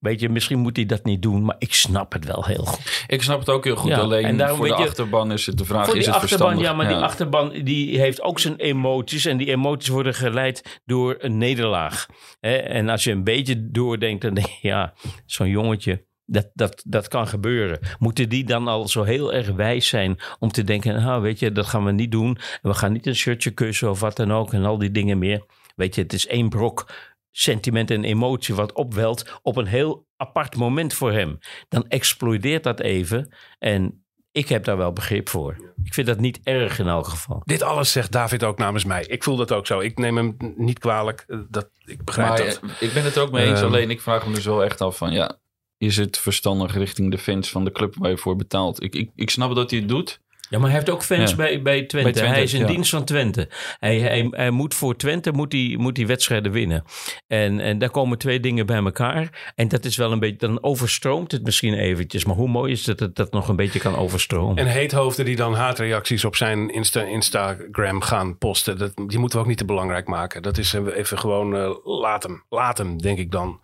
S8: weet je, misschien moet hij dat niet doen, maar ik snap het wel heel goed.
S9: Ik snap het ook heel goed.
S8: Ja, en
S9: Alleen
S8: daarom
S9: voor de
S8: je-
S9: achterban is het de vraag, is het
S8: achterban,
S9: verstandig?
S8: ja, maar die achterban die heeft ook zijn emoties. En die emoties worden geleid door een nederlaag. En als je een beetje doordenkt, dan denk je, ja, zo'n jongetje, dat, dat, dat kan gebeuren. Moeten die dan al zo heel erg wijs zijn om te denken, nou weet je, dat gaan we niet doen. En we gaan niet een shirtje kussen of wat dan ook en al die dingen meer. Weet je, het is één brok sentiment en emotie wat opwelt op een heel apart moment voor hem. Dan explodeert dat even en ik heb daar wel begrip voor. Ik vind dat niet erg in elk geval.
S7: Dit alles zegt David ook namens mij. Ik voel dat ook zo. Ik neem hem niet kwalijk. Eh, Dat, ik begrijp
S9: Maar
S7: dat.
S9: eh, ik ben het er ook mee eens.
S7: Ehm.
S9: alleen ik vraag me dus wel echt af van ja, is het verstandig richting de fans van de club waar je voor betaalt? Ik, ik, ik snap dat hij het doet.
S8: Ja, maar hij heeft ook fans
S9: Ja.
S8: bij, bij, Twente.
S9: Bij Twente,
S8: Hij is in
S9: ja.
S8: dienst van Twente. Hij, hij, hij moet voor Twente moet hij, moet hij wedstrijden winnen. En, en daar komen twee dingen bij elkaar. En dat is wel een beetje, dan overstroomt het misschien eventjes. Maar hoe mooi is het dat het dat nog een beetje kan overstromen?
S7: En heethoofden die dan haatreacties op zijn Insta Instagram gaan posten. Dat, die moeten we ook niet te belangrijk maken. Dat is even gewoon, eh, laat hem. Laat hem, denk ik dan.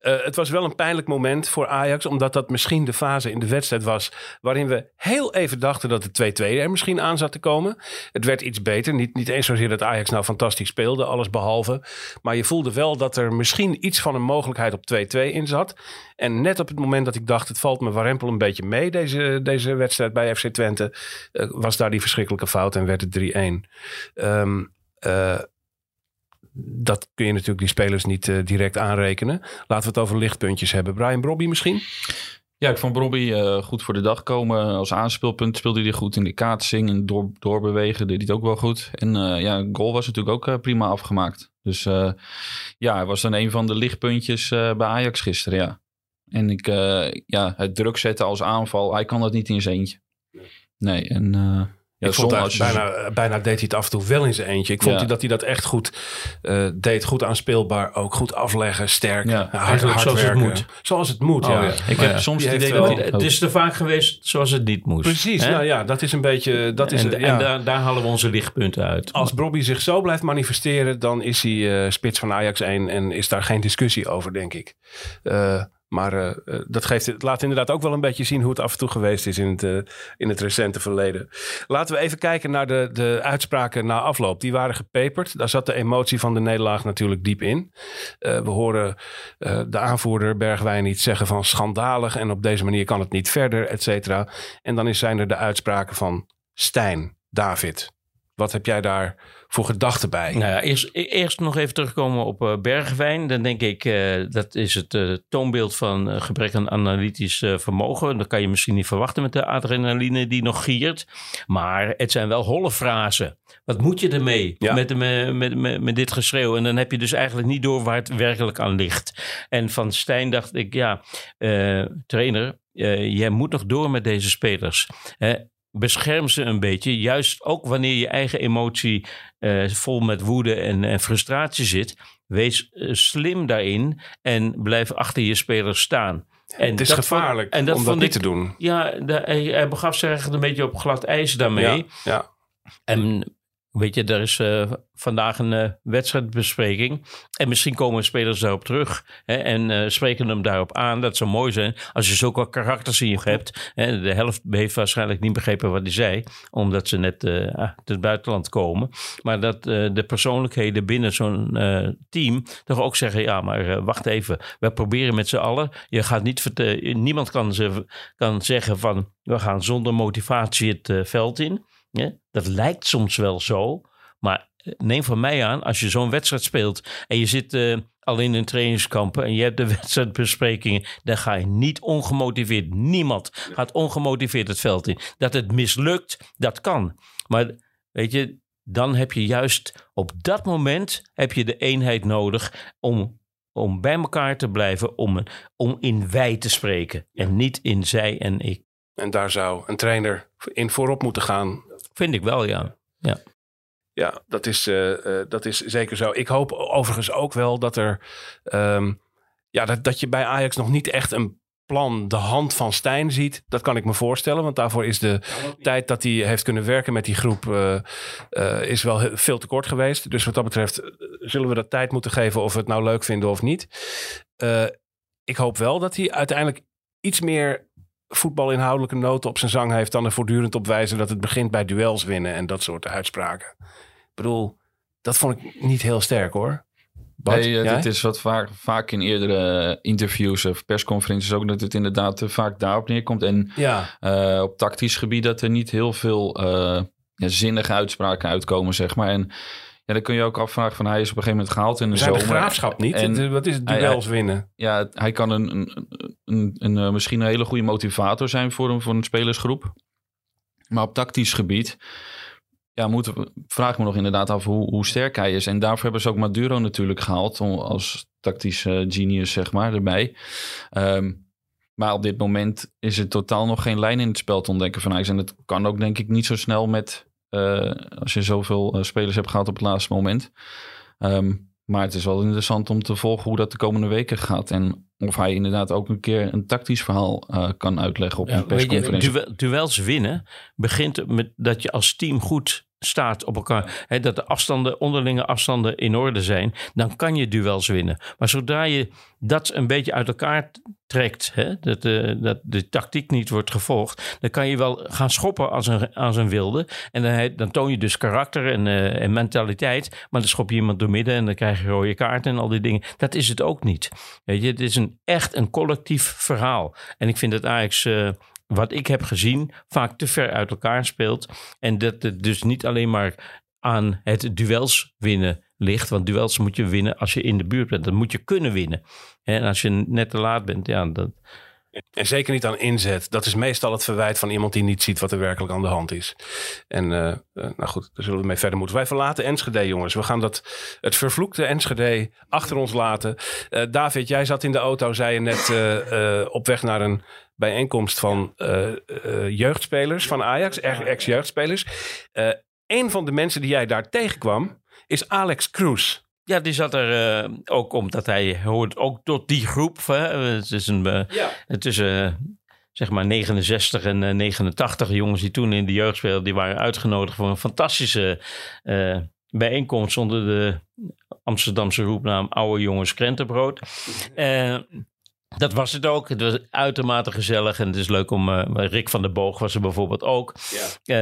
S7: Eh, het was wel een pijnlijk moment voor Ajax. Omdat dat misschien de fase in de wedstrijd was. Waarin we heel even dachten dat de 2-2 er misschien aan zat te komen. Het werd iets beter. Niet, niet eens zozeer dat Ajax nou fantastisch speelde. Alles behalve. Maar je voelde wel dat er misschien iets van een mogelijkheid op 2-2 in zat. En net op het moment dat ik dacht, het valt me warempel een beetje mee, deze, deze wedstrijd bij FC Twente, eh, was daar die verschrikkelijke fout en werd het 3-1. Ehm, eh, dat kun je natuurlijk die spelers niet eh, direct aanrekenen. Laten we het over lichtpuntjes hebben. Brian Brobby misschien?
S9: Ja, ik vond Robbie eh, goed voor de dag komen. Als aanspeelpunt speelde hij goed in de kaatsing en door, doorbewegen deed hij het ook wel goed. En eh, ja, goal was natuurlijk ook eh, prima afgemaakt. Dus ja, hij was dan een van de lichtpuntjes bij Ajax gisteren, ja. En ik, ja, het druk zetten als aanval, hij kan dat niet in zijn eentje. Nee, en ja,
S7: ik vond dat bijna, eh, bijna deed hij het af en toe wel in zijn eentje. Ik vond
S9: Ja.
S7: hij dat hij dat echt goed eh, deed. Goed aanspeelbaar, ook goed afleggen, sterk.
S9: Ja,
S7: hard,
S8: zoals het moet.
S7: Zoals het moet,
S9: Oh,
S7: ja.
S9: ja.
S8: Ik
S9: Maar
S8: heb
S9: soms het idee dat
S8: Het is te vaak geweest zoals het niet moest.
S7: Precies, nou ja, dat is een beetje... Dat is,
S8: en daar, daar halen we onze lichtpunten uit.
S7: Als Bobby zich zo blijft manifesteren, dan is hij eh, spits van Ajax 1 en is daar geen discussie over, denk ik. Eh, maar eh, eh, dat geeft, het laat inderdaad ook wel een beetje zien hoe het af en toe geweest is in het, eh, in het recente verleden. Laten we even kijken naar de, de uitspraken na afloop. Die waren gepeperd. Daar zat de emotie van de nederlaag natuurlijk diep in. We horen de aanvoerder Bergwijn niet zeggen van schandalig en op deze manier kan het niet verder, et cetera. En dan zijn er de uitspraken van Stijn, David. Wat heb jij daar voor gedachten bij?
S8: Nou ja, eerst, e- eerst nog even terugkomen op eh Bergwijn. Dan denk ik, eh, dat is het eh, toonbeeld van gebrek aan analytisch vermogen. Dat kan je misschien niet verwachten met de adrenaline die nog giert. Maar het zijn wel holle frasen. Wat moet je ermee
S7: Ja.
S8: met, met, met, dit geschreeuw? En dan heb je dus eigenlijk niet door waar het werkelijk aan ligt. En van Stijn dacht ik, ja, trainer, jij moet nog door met deze spelers. Hè? Bescherm ze een beetje. Juist ook wanneer je eigen emotie eh, vol met woede en, en frustratie zit. Wees eh, slim daarin en blijf achter je spelers staan. En
S7: het is gevaarlijk
S8: vond- en dat
S7: om dat niet
S8: ik-
S7: te doen.
S8: Ja, de- hij, hij begaf zich eigenlijk een beetje op glad ijs daarmee.
S7: Ja, ja.
S8: En weet je, er is eh, vandaag een eh, wedstrijdbespreking. En misschien komen spelers daarop terug. Hè, en eh, spreken hem daarop aan. Dat zou mooi zijn als je zulke karakters in je hebt. Hè, de helft heeft waarschijnlijk niet begrepen wat hij zei. Omdat ze net eh, uit het buitenland komen. Maar dat de persoonlijkheden binnen zo'n team toch ook zeggen... Ja, maar wacht even. We proberen met z'n allen. Je gaat niet niemand kan, ze, kan zeggen van... We gaan zonder motivatie het veld in. Ja, dat lijkt soms wel zo. Maar eh, neem van mij aan, als je zo'n wedstrijd speelt en je zit eh, alleen in trainingskampen en je hebt de *laughs* wedstrijdbesprekingen, dan ga je niet ongemotiveerd. Niemand gaat ongemotiveerd het veld in. Dat het mislukt, dat kan. Maar weet je, dan heb je juist op dat moment heb je de eenheid nodig om, om bij elkaar te blijven, om, om in wij te spreken en niet in zij en ik.
S7: En daar zou een trainer in voorop moeten gaan.
S8: Vind ik wel, ja.
S7: Ja, dat is, eh, eh, dat is zeker zo. Ik hoop overigens ook wel dat er. ehm, ja, dat, dat je bij Ajax nog niet echt een plan de hand van Stijn ziet. Dat kan ik me voorstellen. Want daarvoor is de tijd dat hij heeft kunnen werken met die groep. eh, eh, is wel veel te kort geweest. Dus wat dat betreft zullen we dat tijd moeten geven. Of we het nou leuk vinden of niet. Eh, ik hoop wel dat hij uiteindelijk iets meer voetbalinhoudelijke noten op zijn zang heeft dan er voortdurend op wijzen dat het begint bij duels winnen en dat soort uitspraken. Ik bedoel, dat vond ik niet heel sterk hoor. Bart,
S9: Nee, eh, het is wat vaak, vaak in eerdere interviews of persconferenties ook dat het inderdaad eh, vaak daarop neerkomt. En
S7: Ja,
S9: eh, op tactisch gebied dat er niet heel veel ja, zinnige uitspraken uitkomen, zeg maar. En ja, dan kun je ook afvragen van hij is op een gegeven moment gehaald in de
S7: we zijn de
S9: zomer.
S7: graafschap niet.
S9: En-
S7: wat is het
S9: hij-
S7: duels winnen?
S9: ja, hij kan een, een, een, een, eh, misschien een hele goede motivator zijn voor een, voor een spelersgroep. Maar op tactisch gebied ja, moeten we, vraag ik me nog inderdaad af hoe, hoe sterk hij is. En daarvoor hebben ze ook Maduro natuurlijk gehaald om, als tactisch eh, genius, zeg maar, erbij. Ehm, maar op dit moment is er totaal nog geen lijn in het spel te ontdekken van Ajax. En dat kan ook denk ik niet zo snel met, eh, als je zoveel eh, spelers hebt gehad op het laatste moment. Ehm, maar het is wel interessant om te volgen hoe dat de komende weken gaat. En of hij inderdaad ook een keer een tactisch verhaal eh, kan uitleggen op
S8: Ja,
S9: een
S8: weet je,
S9: persconferentie.
S8: duel- duels winnen begint met dat je als team goed staat op elkaar. Hè, dat de afstanden, onderlinge afstanden in orde zijn. Dan kan je duels winnen. Maar zodra je dat een beetje uit elkaar trekt. Hè, dat, de, dat de tactiek niet wordt gevolgd. Dan kan je wel gaan schoppen als een, als een wilde. En dan, dan toon je dus karakter en, eh, en mentaliteit. Maar dan schop je iemand door midden en dan krijg je rode kaarten en al die dingen. Dat is het ook niet. Weet je, het is een, echt een collectief verhaal. En ik vind dat Ajax, eh, wat ik heb gezien, vaak te ver uit elkaar speelt. En dat het dus niet alleen maar aan het duels winnen ligt. Want duels moet je winnen als je in de buurt bent. Dan moet je kunnen winnen. En als je net te laat bent, ja, dat,
S7: En zeker niet aan inzet. Dat is meestal het verwijt van iemand die niet ziet wat er werkelijk aan de hand is. En eh, eh, nou goed, daar zullen we mee verder moeten. Wij verlaten Enschede, jongens. We gaan dat, het vervloekte Enschede achter ons laten. Eh, David, jij zat in de auto, zei je net, op weg naar een bijeenkomst van eh, eh, jeugdspelers van Ajax, ex- ex-jeugdspelers. Eh een van de mensen die jij daar tegenkwam is Alex Kroes.
S8: Ja, die zat er eh, ook omdat hij hoort ook tot die groep. Hè. Het is een, het is, eh, zeg maar 69 en eh, 89 jongens die toen in de jeugd speelden. Die waren uitgenodigd voor een fantastische eh, bijeenkomst onder de Amsterdamse roepnaam Oude Jongens Krentenbrood. Eh, dat was het ook. Het was uitermate gezellig en het is leuk om... eh, Rick van der Boog was er bijvoorbeeld ook. Eh,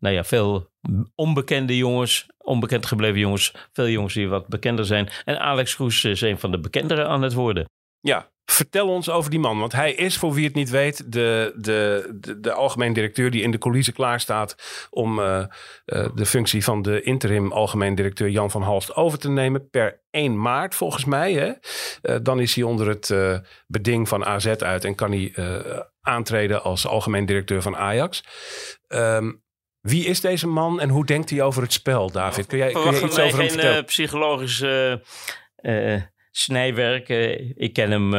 S8: nou ja, veel onbekende jongens, onbekend gebleven jongens. Veel jongens die wat bekender zijn. En Alex Kroes is een van de bekenderen aan het worden.
S7: Ja, vertel ons over die man. Want hij is, voor wie het niet weet, de, de, de, de algemeen directeur die in de coulissen klaar staat om eh, eh, de functie van de interim algemeen directeur Jan van Halst over te nemen per 1 maart volgens mij. Hè? Eh, dan is hij onder het beding van AZ uit en kan hij aantreden als algemeen directeur van Ajax. Ehm, wie is deze man en hoe denkt hij over het spel, David? Kun jij, kun jij iets over hem
S8: geen
S7: vertellen?
S8: eh, psychologisch snijwerk. Eh, ik ken hem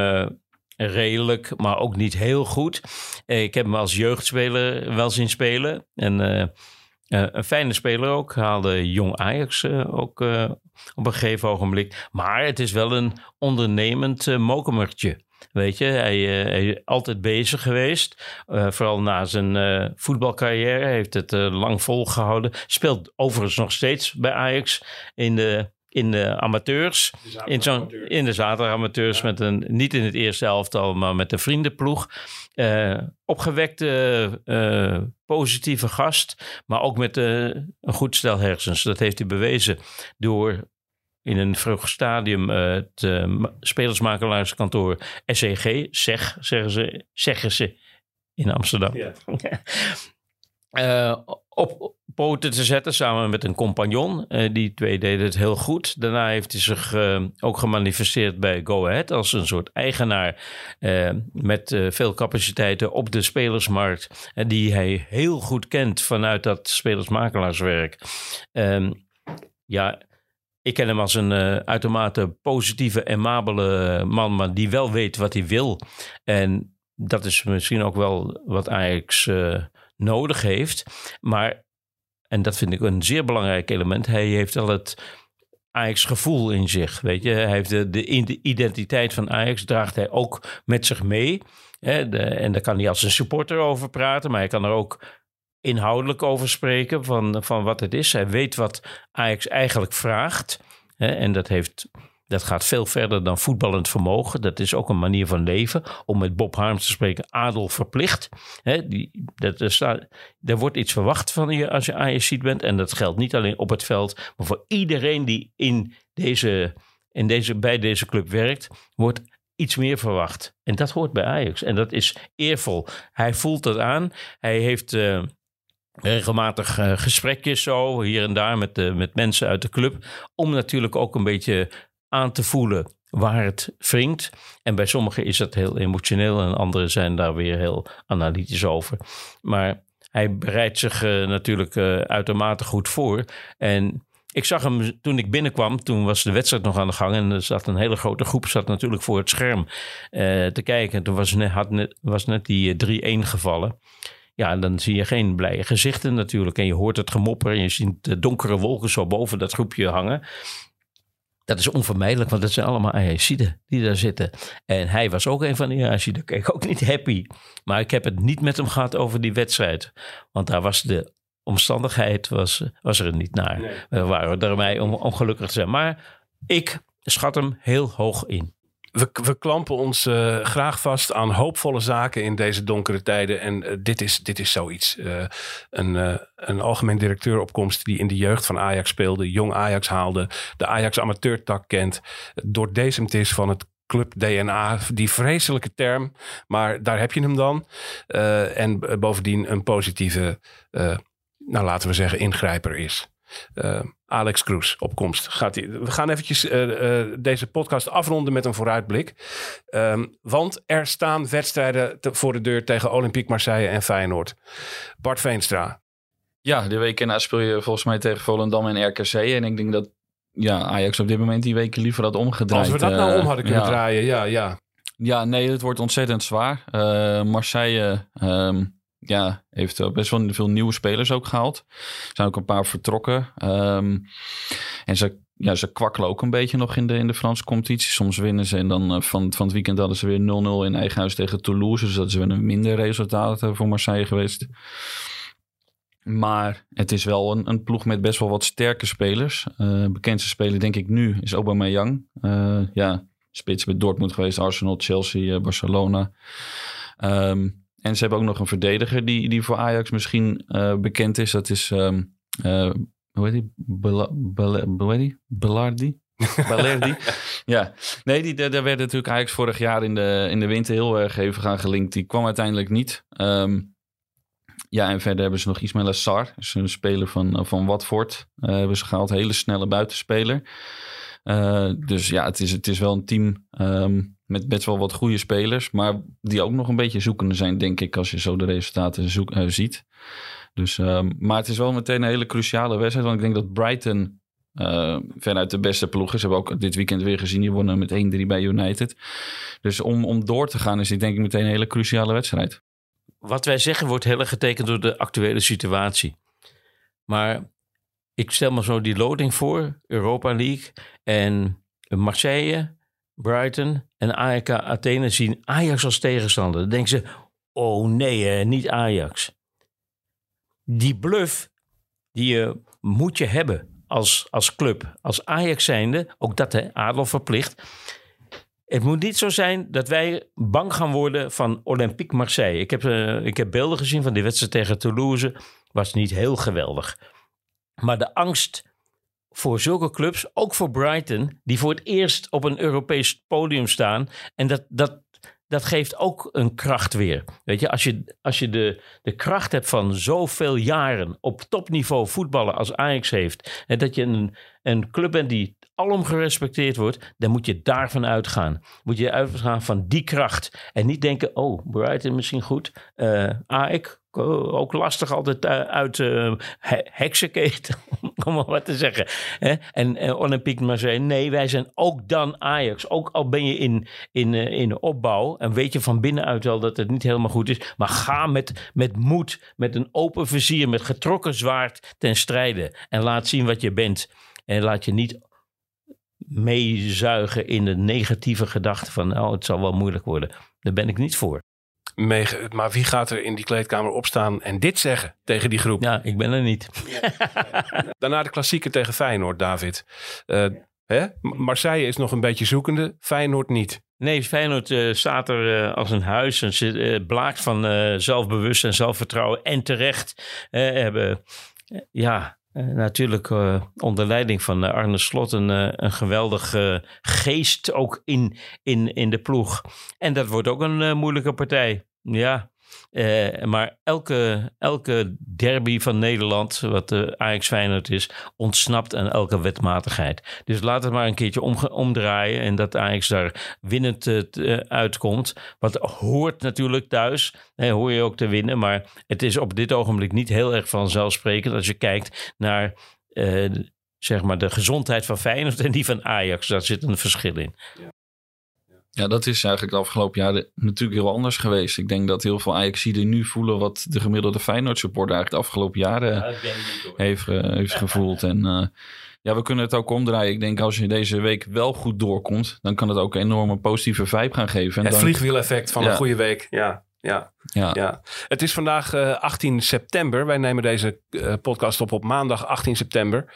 S8: eh, redelijk, maar ook niet heel goed. Eh, ik heb hem als jeugdspeler wel zien spelen. En eh, een fijne speler ook. Haalde jong Ajax ook op een gegeven ogenblik. Maar het is wel een ondernemend mokemertje. Weet je, hij, hij, is altijd bezig geweest. Vooral na zijn voetbalcarrière. Heeft het lang volgehouden. Speelt overigens nog steeds bij Ajax in de, in de amateurs.
S7: De
S8: in, zo'n, in de zaterdagamateurs. Ja. Met een, niet in het eerste elftal, maar met een vriendenploeg. Uh, opgewekte, uh, positieve gast. Maar ook met uh, een goed stel hersens. Dat heeft hij bewezen door in een vroeg stadium het spelersmakelaarskantoor SEG, zeg, zeggen ze, zeggen ze in Amsterdam. Ja. *laughs* op poten te zetten samen met een compagnon. Uh, die twee deden het heel goed. Daarna heeft hij zich uh, ook gemanifesteerd bij Go Ahead als een soort eigenaar uh, met veel capaciteiten op de spelersmarkt. En die hij heel goed kent vanuit dat spelersmakelaarswerk. Um, ja, ik ken hem als een uitermate positieve, amabele man, maar die wel weet wat hij wil. En dat is misschien ook wel wat Ajax nodig heeft. Maar, en dat vind ik een zeer belangrijk element, hij heeft wel het Ajax gevoel in zich. Weet je, hij heeft de, de identiteit van Ajax, draagt hij ook met zich mee. Hè, de, en daar kan hij als een supporter over praten, maar hij kan er ook inhoudelijk over spreken van, van wat het is. Hij weet wat Ajax eigenlijk vraagt. Hè, en dat heeft Dat gaat veel verder dan voetballend vermogen. Dat is ook een manier van leven. Om met Bob Harms te spreken, adel verplicht. Hè, die, dat, er, staat, er wordt iets verwacht van je als je Ajax bent. En dat geldt niet alleen op het veld, maar voor iedereen die in deze, in deze, bij deze club werkt, wordt iets meer verwacht. En dat hoort bij Ajax. En dat is eervol. Hij voelt dat aan. Hij heeft... Uh, regelmatig uh, gesprekjes zo hier en daar met, uh, met mensen uit de club. Om natuurlijk ook een beetje aan te voelen waar het wringt. En bij sommigen is dat heel emotioneel en anderen zijn daar weer heel analytisch over. Maar hij bereidt zich uh, natuurlijk uh, uitermate goed voor. En ik zag hem toen ik binnenkwam, toen was de wedstrijd nog aan de gang. En er zat een hele grote groep, zat natuurlijk voor het scherm uh, te kijken. En toen was net, had net, was net die 3-1 gevallen. Ja, dan zie je geen blije gezichten natuurlijk. En je hoort het gemopper en je ziet de donkere wolken zo boven dat groepje hangen. Dat is onvermijdelijk, want dat zijn allemaal Ajaxiden die daar zitten. En hij was ook een van die Ajaxiden. Kijk, ook niet happy. Maar ik heb het niet met hem gehad over die wedstrijd. Want daar was de omstandigheid was, was er niet naar. Nee. We waren daarmee om ongelukkig te zijn. Maar ik schat hem heel hoog in.
S7: We, we klampen ons uh, graag vast aan hoopvolle zaken in deze donkere tijden. En uh, dit, is, dit is zoiets. Uh, een, een algemeen directeur opkomst die in de jeugd van Ajax speelde. Jong Ajax haalde. De Ajax amateurtak kent. Doordezemd is van het club DNA. Die vreselijke term. Maar daar heb je hem dan. en bovendien een positieve, nou laten we zeggen, ingrijper is. Uh, Alex Kroes opkomst. Gaat die, we gaan eventjes uh, uh, deze podcast afronden met een vooruitblik. Um, want er staan wedstrijden te, voor de deur tegen Olympique Marseille en Feyenoord. Bart Veenstra.
S9: Ja, de week erna speel je volgens mij tegen Volendam en RKC. En ik denk dat ja, Ajax op dit moment die weken liever had omgedraaid.
S7: Als we dat nou om hadden kunnen ja. draaien, ja, ja.
S9: Ja, nee, het wordt ontzettend zwaar. Marseille... Um, ja, heeft best wel veel nieuwe spelers ook gehaald. Er zijn ook een paar vertrokken. Um, en ze, ja, ze kwakkelen ook een beetje nog in de, in de Franse competitie. Soms winnen ze en dan uh, van, van het weekend hadden ze weer 0-0 in eigen huis tegen Toulouse. Dus dat is wel een minder resultaat voor Marseille geweest. Maar het is wel een, een ploeg met best wel wat sterke spelers. Uh, bekendste speler denk ik nu is Aubameyang. Uh, ja, spits bij Dortmund geweest, Arsenal, Chelsea, Barcelona. Um, en ze hebben ook nog een verdediger die, die voor Ajax misschien uh, bekend is. Dat is, um, uh, hoe heet die? Bela, Bela, hoe heet die? Belardi? *laughs* Balerdi. ja, nee, die, daar werd natuurlijk Ajax vorig jaar in de, in de winter heel erg even gaan gelinkt. Die kwam uiteindelijk niet. Um, ja, en verder hebben ze nog Ismail Sar. Is een speler van, van Watford. Uh, hebben ze gehaald. Hele snelle buitenspeler. Uh, dus ja, het is, het is wel een team um, met best wel wat goede spelers. Maar die ook nog een beetje zoekende zijn, denk ik, als je zo de resultaten uh, ziet. Dus, um, maar het is wel meteen een hele cruciale wedstrijd. Want ik denk dat Brighton uh, veruit de beste ploeg is. Hebben ook dit weekend weer gezien. Die wonnen met 1-3 bij United. Dus om, om door te gaan is dit denk ik meteen een hele cruciale wedstrijd.
S8: Wat wij zeggen wordt heel erg getekend door de actuele situatie. Maar ik stel me zo die loading voor. Europa League en Marseille Brighton en AEK Athene zien Ajax als tegenstander. Dan denken ze, oh nee, niet Ajax. Die bluff, die je moet je hebben als, als club. Als Ajax zijnde, ook dat hè, Adel verplicht. Het moet niet zo zijn dat wij bang gaan worden van Olympique Marseille. Ik heb, uh, ik heb beelden gezien van die wedstrijd tegen Toulouse. Was niet heel geweldig. Maar de angst voor zulke clubs, ook voor Brighton, die voor het eerst op een Europees podium staan. En dat, dat, dat geeft ook een kracht weer. Weet je, als je, als je de, de kracht hebt van zoveel jaren op topniveau voetballen als Ajax heeft. En dat je een, een club bent die alom gerespecteerd wordt, dan moet je daarvan uitgaan. Moet je uitgaan van die kracht. En niet denken, oh, Brighton misschien goed. Uh, Ajax, ook lastig altijd uit uh, heksenketen, *laughs* om maar wat te zeggen. Hè? En uh, Olympique Marseille, nee, wij zijn ook dan Ajax. Ook al ben je in, in, in opbouw en weet je van binnenuit wel dat het niet helemaal goed is. Maar ga met, met moed, met een open vizier, met getrokken zwaard ten strijde. En laat zien wat je bent. En laat je niet meezuigen in de negatieve gedachte van, oh, het zal wel moeilijk worden. Daar ben ik niet voor.
S7: Mee, maar wie gaat er in die kleedkamer opstaan en dit zeggen tegen die groep?
S8: Ja, ik ben er niet. *laughs*
S7: Daarna de klassieker tegen Feyenoord, David. Uh, Hè? Marseille is nog een beetje zoekende, Feyenoord niet.
S8: Nee, Feyenoord eh, staat er eh, als een huis en zit, eh, blaakt van eh, zelfbewustzijn en zelfvertrouwen. En terecht eh, hebben, eh, ja, eh, natuurlijk eh, onder leiding van eh, Arne Slot een, een geweldige geest ook in, in, in de ploeg. En dat wordt ook een moeilijke partij. Ja, eh, maar elke, elke derby van Nederland, wat de Ajax Feyenoord is, ontsnapt aan elke wetmatigheid. Dus laat het maar een keertje omdraaien en dat Ajax daar winnend eh, eh, uitkomt. Wat hoort natuurlijk thuis, hè, hoor je ook te winnen. Maar het is op dit ogenblik niet heel erg vanzelfsprekend als je kijkt naar zeg maar de gezondheid van Feyenoord en die van Ajax. Daar zit een verschil in.
S9: Ja, dat is eigenlijk de afgelopen jaren natuurlijk heel anders geweest. Ik denk dat heel veel Ajaxiden nu voelen wat de gemiddelde Feyenoord supporter eigenlijk de afgelopen jaren heeft, eh, heeft gevoeld. En eh, ja, we kunnen het ook omdraaien. Ik denk als je deze week wel goed doorkomt, dan kan het ook een enorme positieve vibe gaan geven. En
S7: Het
S9: dan,
S7: vliegwieleffect van
S9: Ja.
S7: een goede week. Ja, ja,
S9: ja,
S7: ja. Het is vandaag eh, 18 september. Wij nemen deze eh, podcast op op maandag 18 september.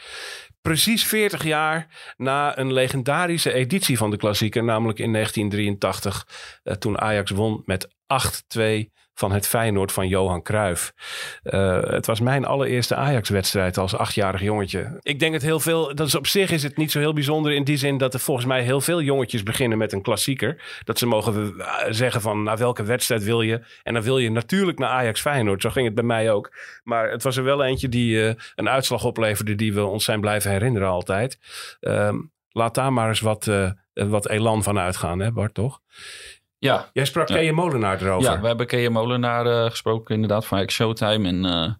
S7: Precies 40 jaar na een legendarische editie van de klassieker, namelijk in 1983, eh, toen Ajax won met 8-2 van het Feyenoord van Johan Cruijff. Eh, het was mijn allereerste Ajax-wedstrijd als achtjarig jongetje. Ik denk het heel veel, dat is op zich is het niet zo heel bijzonder in die zin dat er volgens mij heel veel jongetjes beginnen met een klassieker. Dat ze mogen eh, zeggen van naar welke wedstrijd wil je. En dan wil je natuurlijk naar Ajax Feyenoord. Zo ging het bij mij ook. Maar het was er wel eentje die eh, een uitslag opleverde die we ons zijn blijven herinneren altijd. Ehm, laat daar maar eens wat, wat elan van uitgaan, hè Bart, toch?
S9: Ja,
S7: Jij sprak
S9: Ja.
S7: Molenaar erover.
S9: Ja, we hebben Kea Molenaar eh, gesproken inderdaad van Showtime. En eh,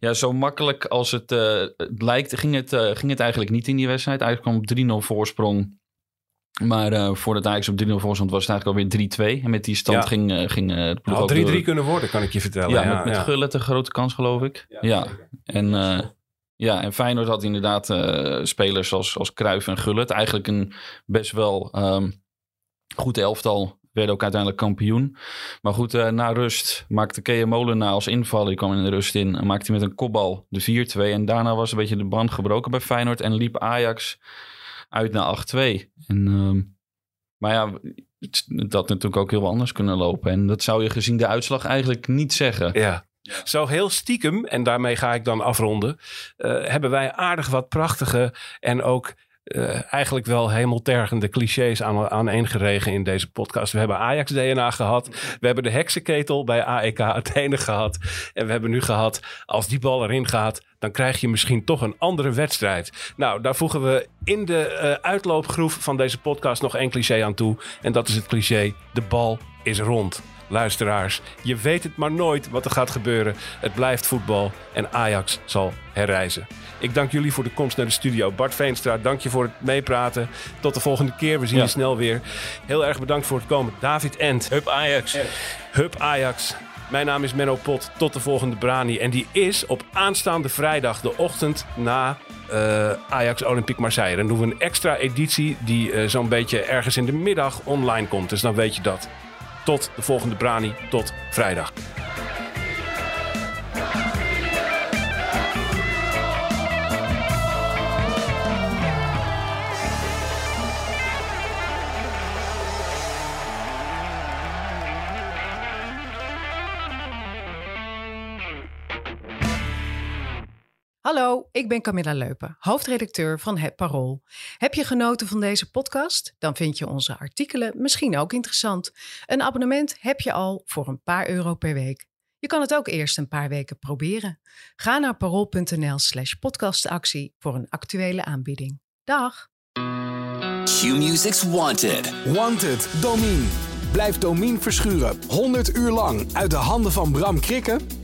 S9: ja, zo makkelijk als het, het lijkt, ging het, ging het eigenlijk niet in die wedstrijd. Ajax kwam op 3-0 voorsprong. Maar eh, voordat Ajax op 3-0 voorstond was het eigenlijk alweer 3-2. En met die stand
S7: Ja.
S9: ging, eh, ging de ploeg
S7: Had
S9: ook
S7: 3-3
S9: door-
S7: kunnen worden, kan ik je vertellen.
S9: Ja,
S7: Ja,
S9: met, met
S7: ja.
S9: Gullit een grote kans geloof ik. Ja, En, ja, en Feyenoord had inderdaad spelers als, als Cruijff en Gullit. Eigenlijk een best wel ehm, goed elftal. Werden ook uiteindelijk kampioen. Maar goed, eh, na rust maakte Kea Molenaar als invaller. Die kwam in de rust in. En maakte met een kopbal de 4-2. En daarna was een beetje de band gebroken bij Feyenoord. En liep Ajax uit naar 8-2. En, ehm, maar ja, het had natuurlijk ook heel anders kunnen lopen. En dat zou je gezien de uitslag eigenlijk niet zeggen.
S7: Ja. Zo heel stiekem, en daarmee ga ik dan afronden, eh, hebben wij aardig wat prachtige en ook eh, eigenlijk wel hemeltergende clichés aan, aaneengeregen in deze podcast. We hebben Ajax-DNA gehad. We hebben de heksenketel bij AEK Athene gehad. En we hebben nu gehad, als die bal erin gaat, dan krijg je misschien toch een andere wedstrijd. Nou, daar voegen we in de eh, uitloopgroef van deze podcast nog één cliché aan toe. En dat is het cliché, de bal is rond. Luisteraars, je weet het maar nooit wat er gaat gebeuren. Het blijft voetbal en Ajax zal herreizen. Ik dank jullie voor de komst naar de studio. Bart Veenstra, dank je voor het meepraten. Tot de volgende keer. We zien
S9: Ja.
S7: je snel weer. Heel erg bedankt voor het komen. David End.
S8: Hup Ajax.
S7: Hup Ajax. Mijn naam is Menno Pot. Tot de volgende Brani. En die is op aanstaande vrijdag, de ochtend na eh, Ajax Olympique Marseille. Dan doen we een extra editie die eh, zo'n beetje ergens in de middag online komt. Dus dan weet je dat. Tot de volgende Brani. Tot vrijdag.
S3: Hallo, ik ben Camilla Leupen, hoofdredacteur van Het Parool. Heb je genoten van deze podcast? Dan vind je onze artikelen misschien ook interessant. Een abonnement heb je al voor een paar euro per week. Je kan het ook eerst een paar weken proberen. Ga naar parool.nl slash podcastactie voor een actuele aanbieding. Dag!
S2: Q-Music's Wanted. Wanted, Domine. Blijf Domine verschuren 100 uur lang uit de handen van Bram Krikken?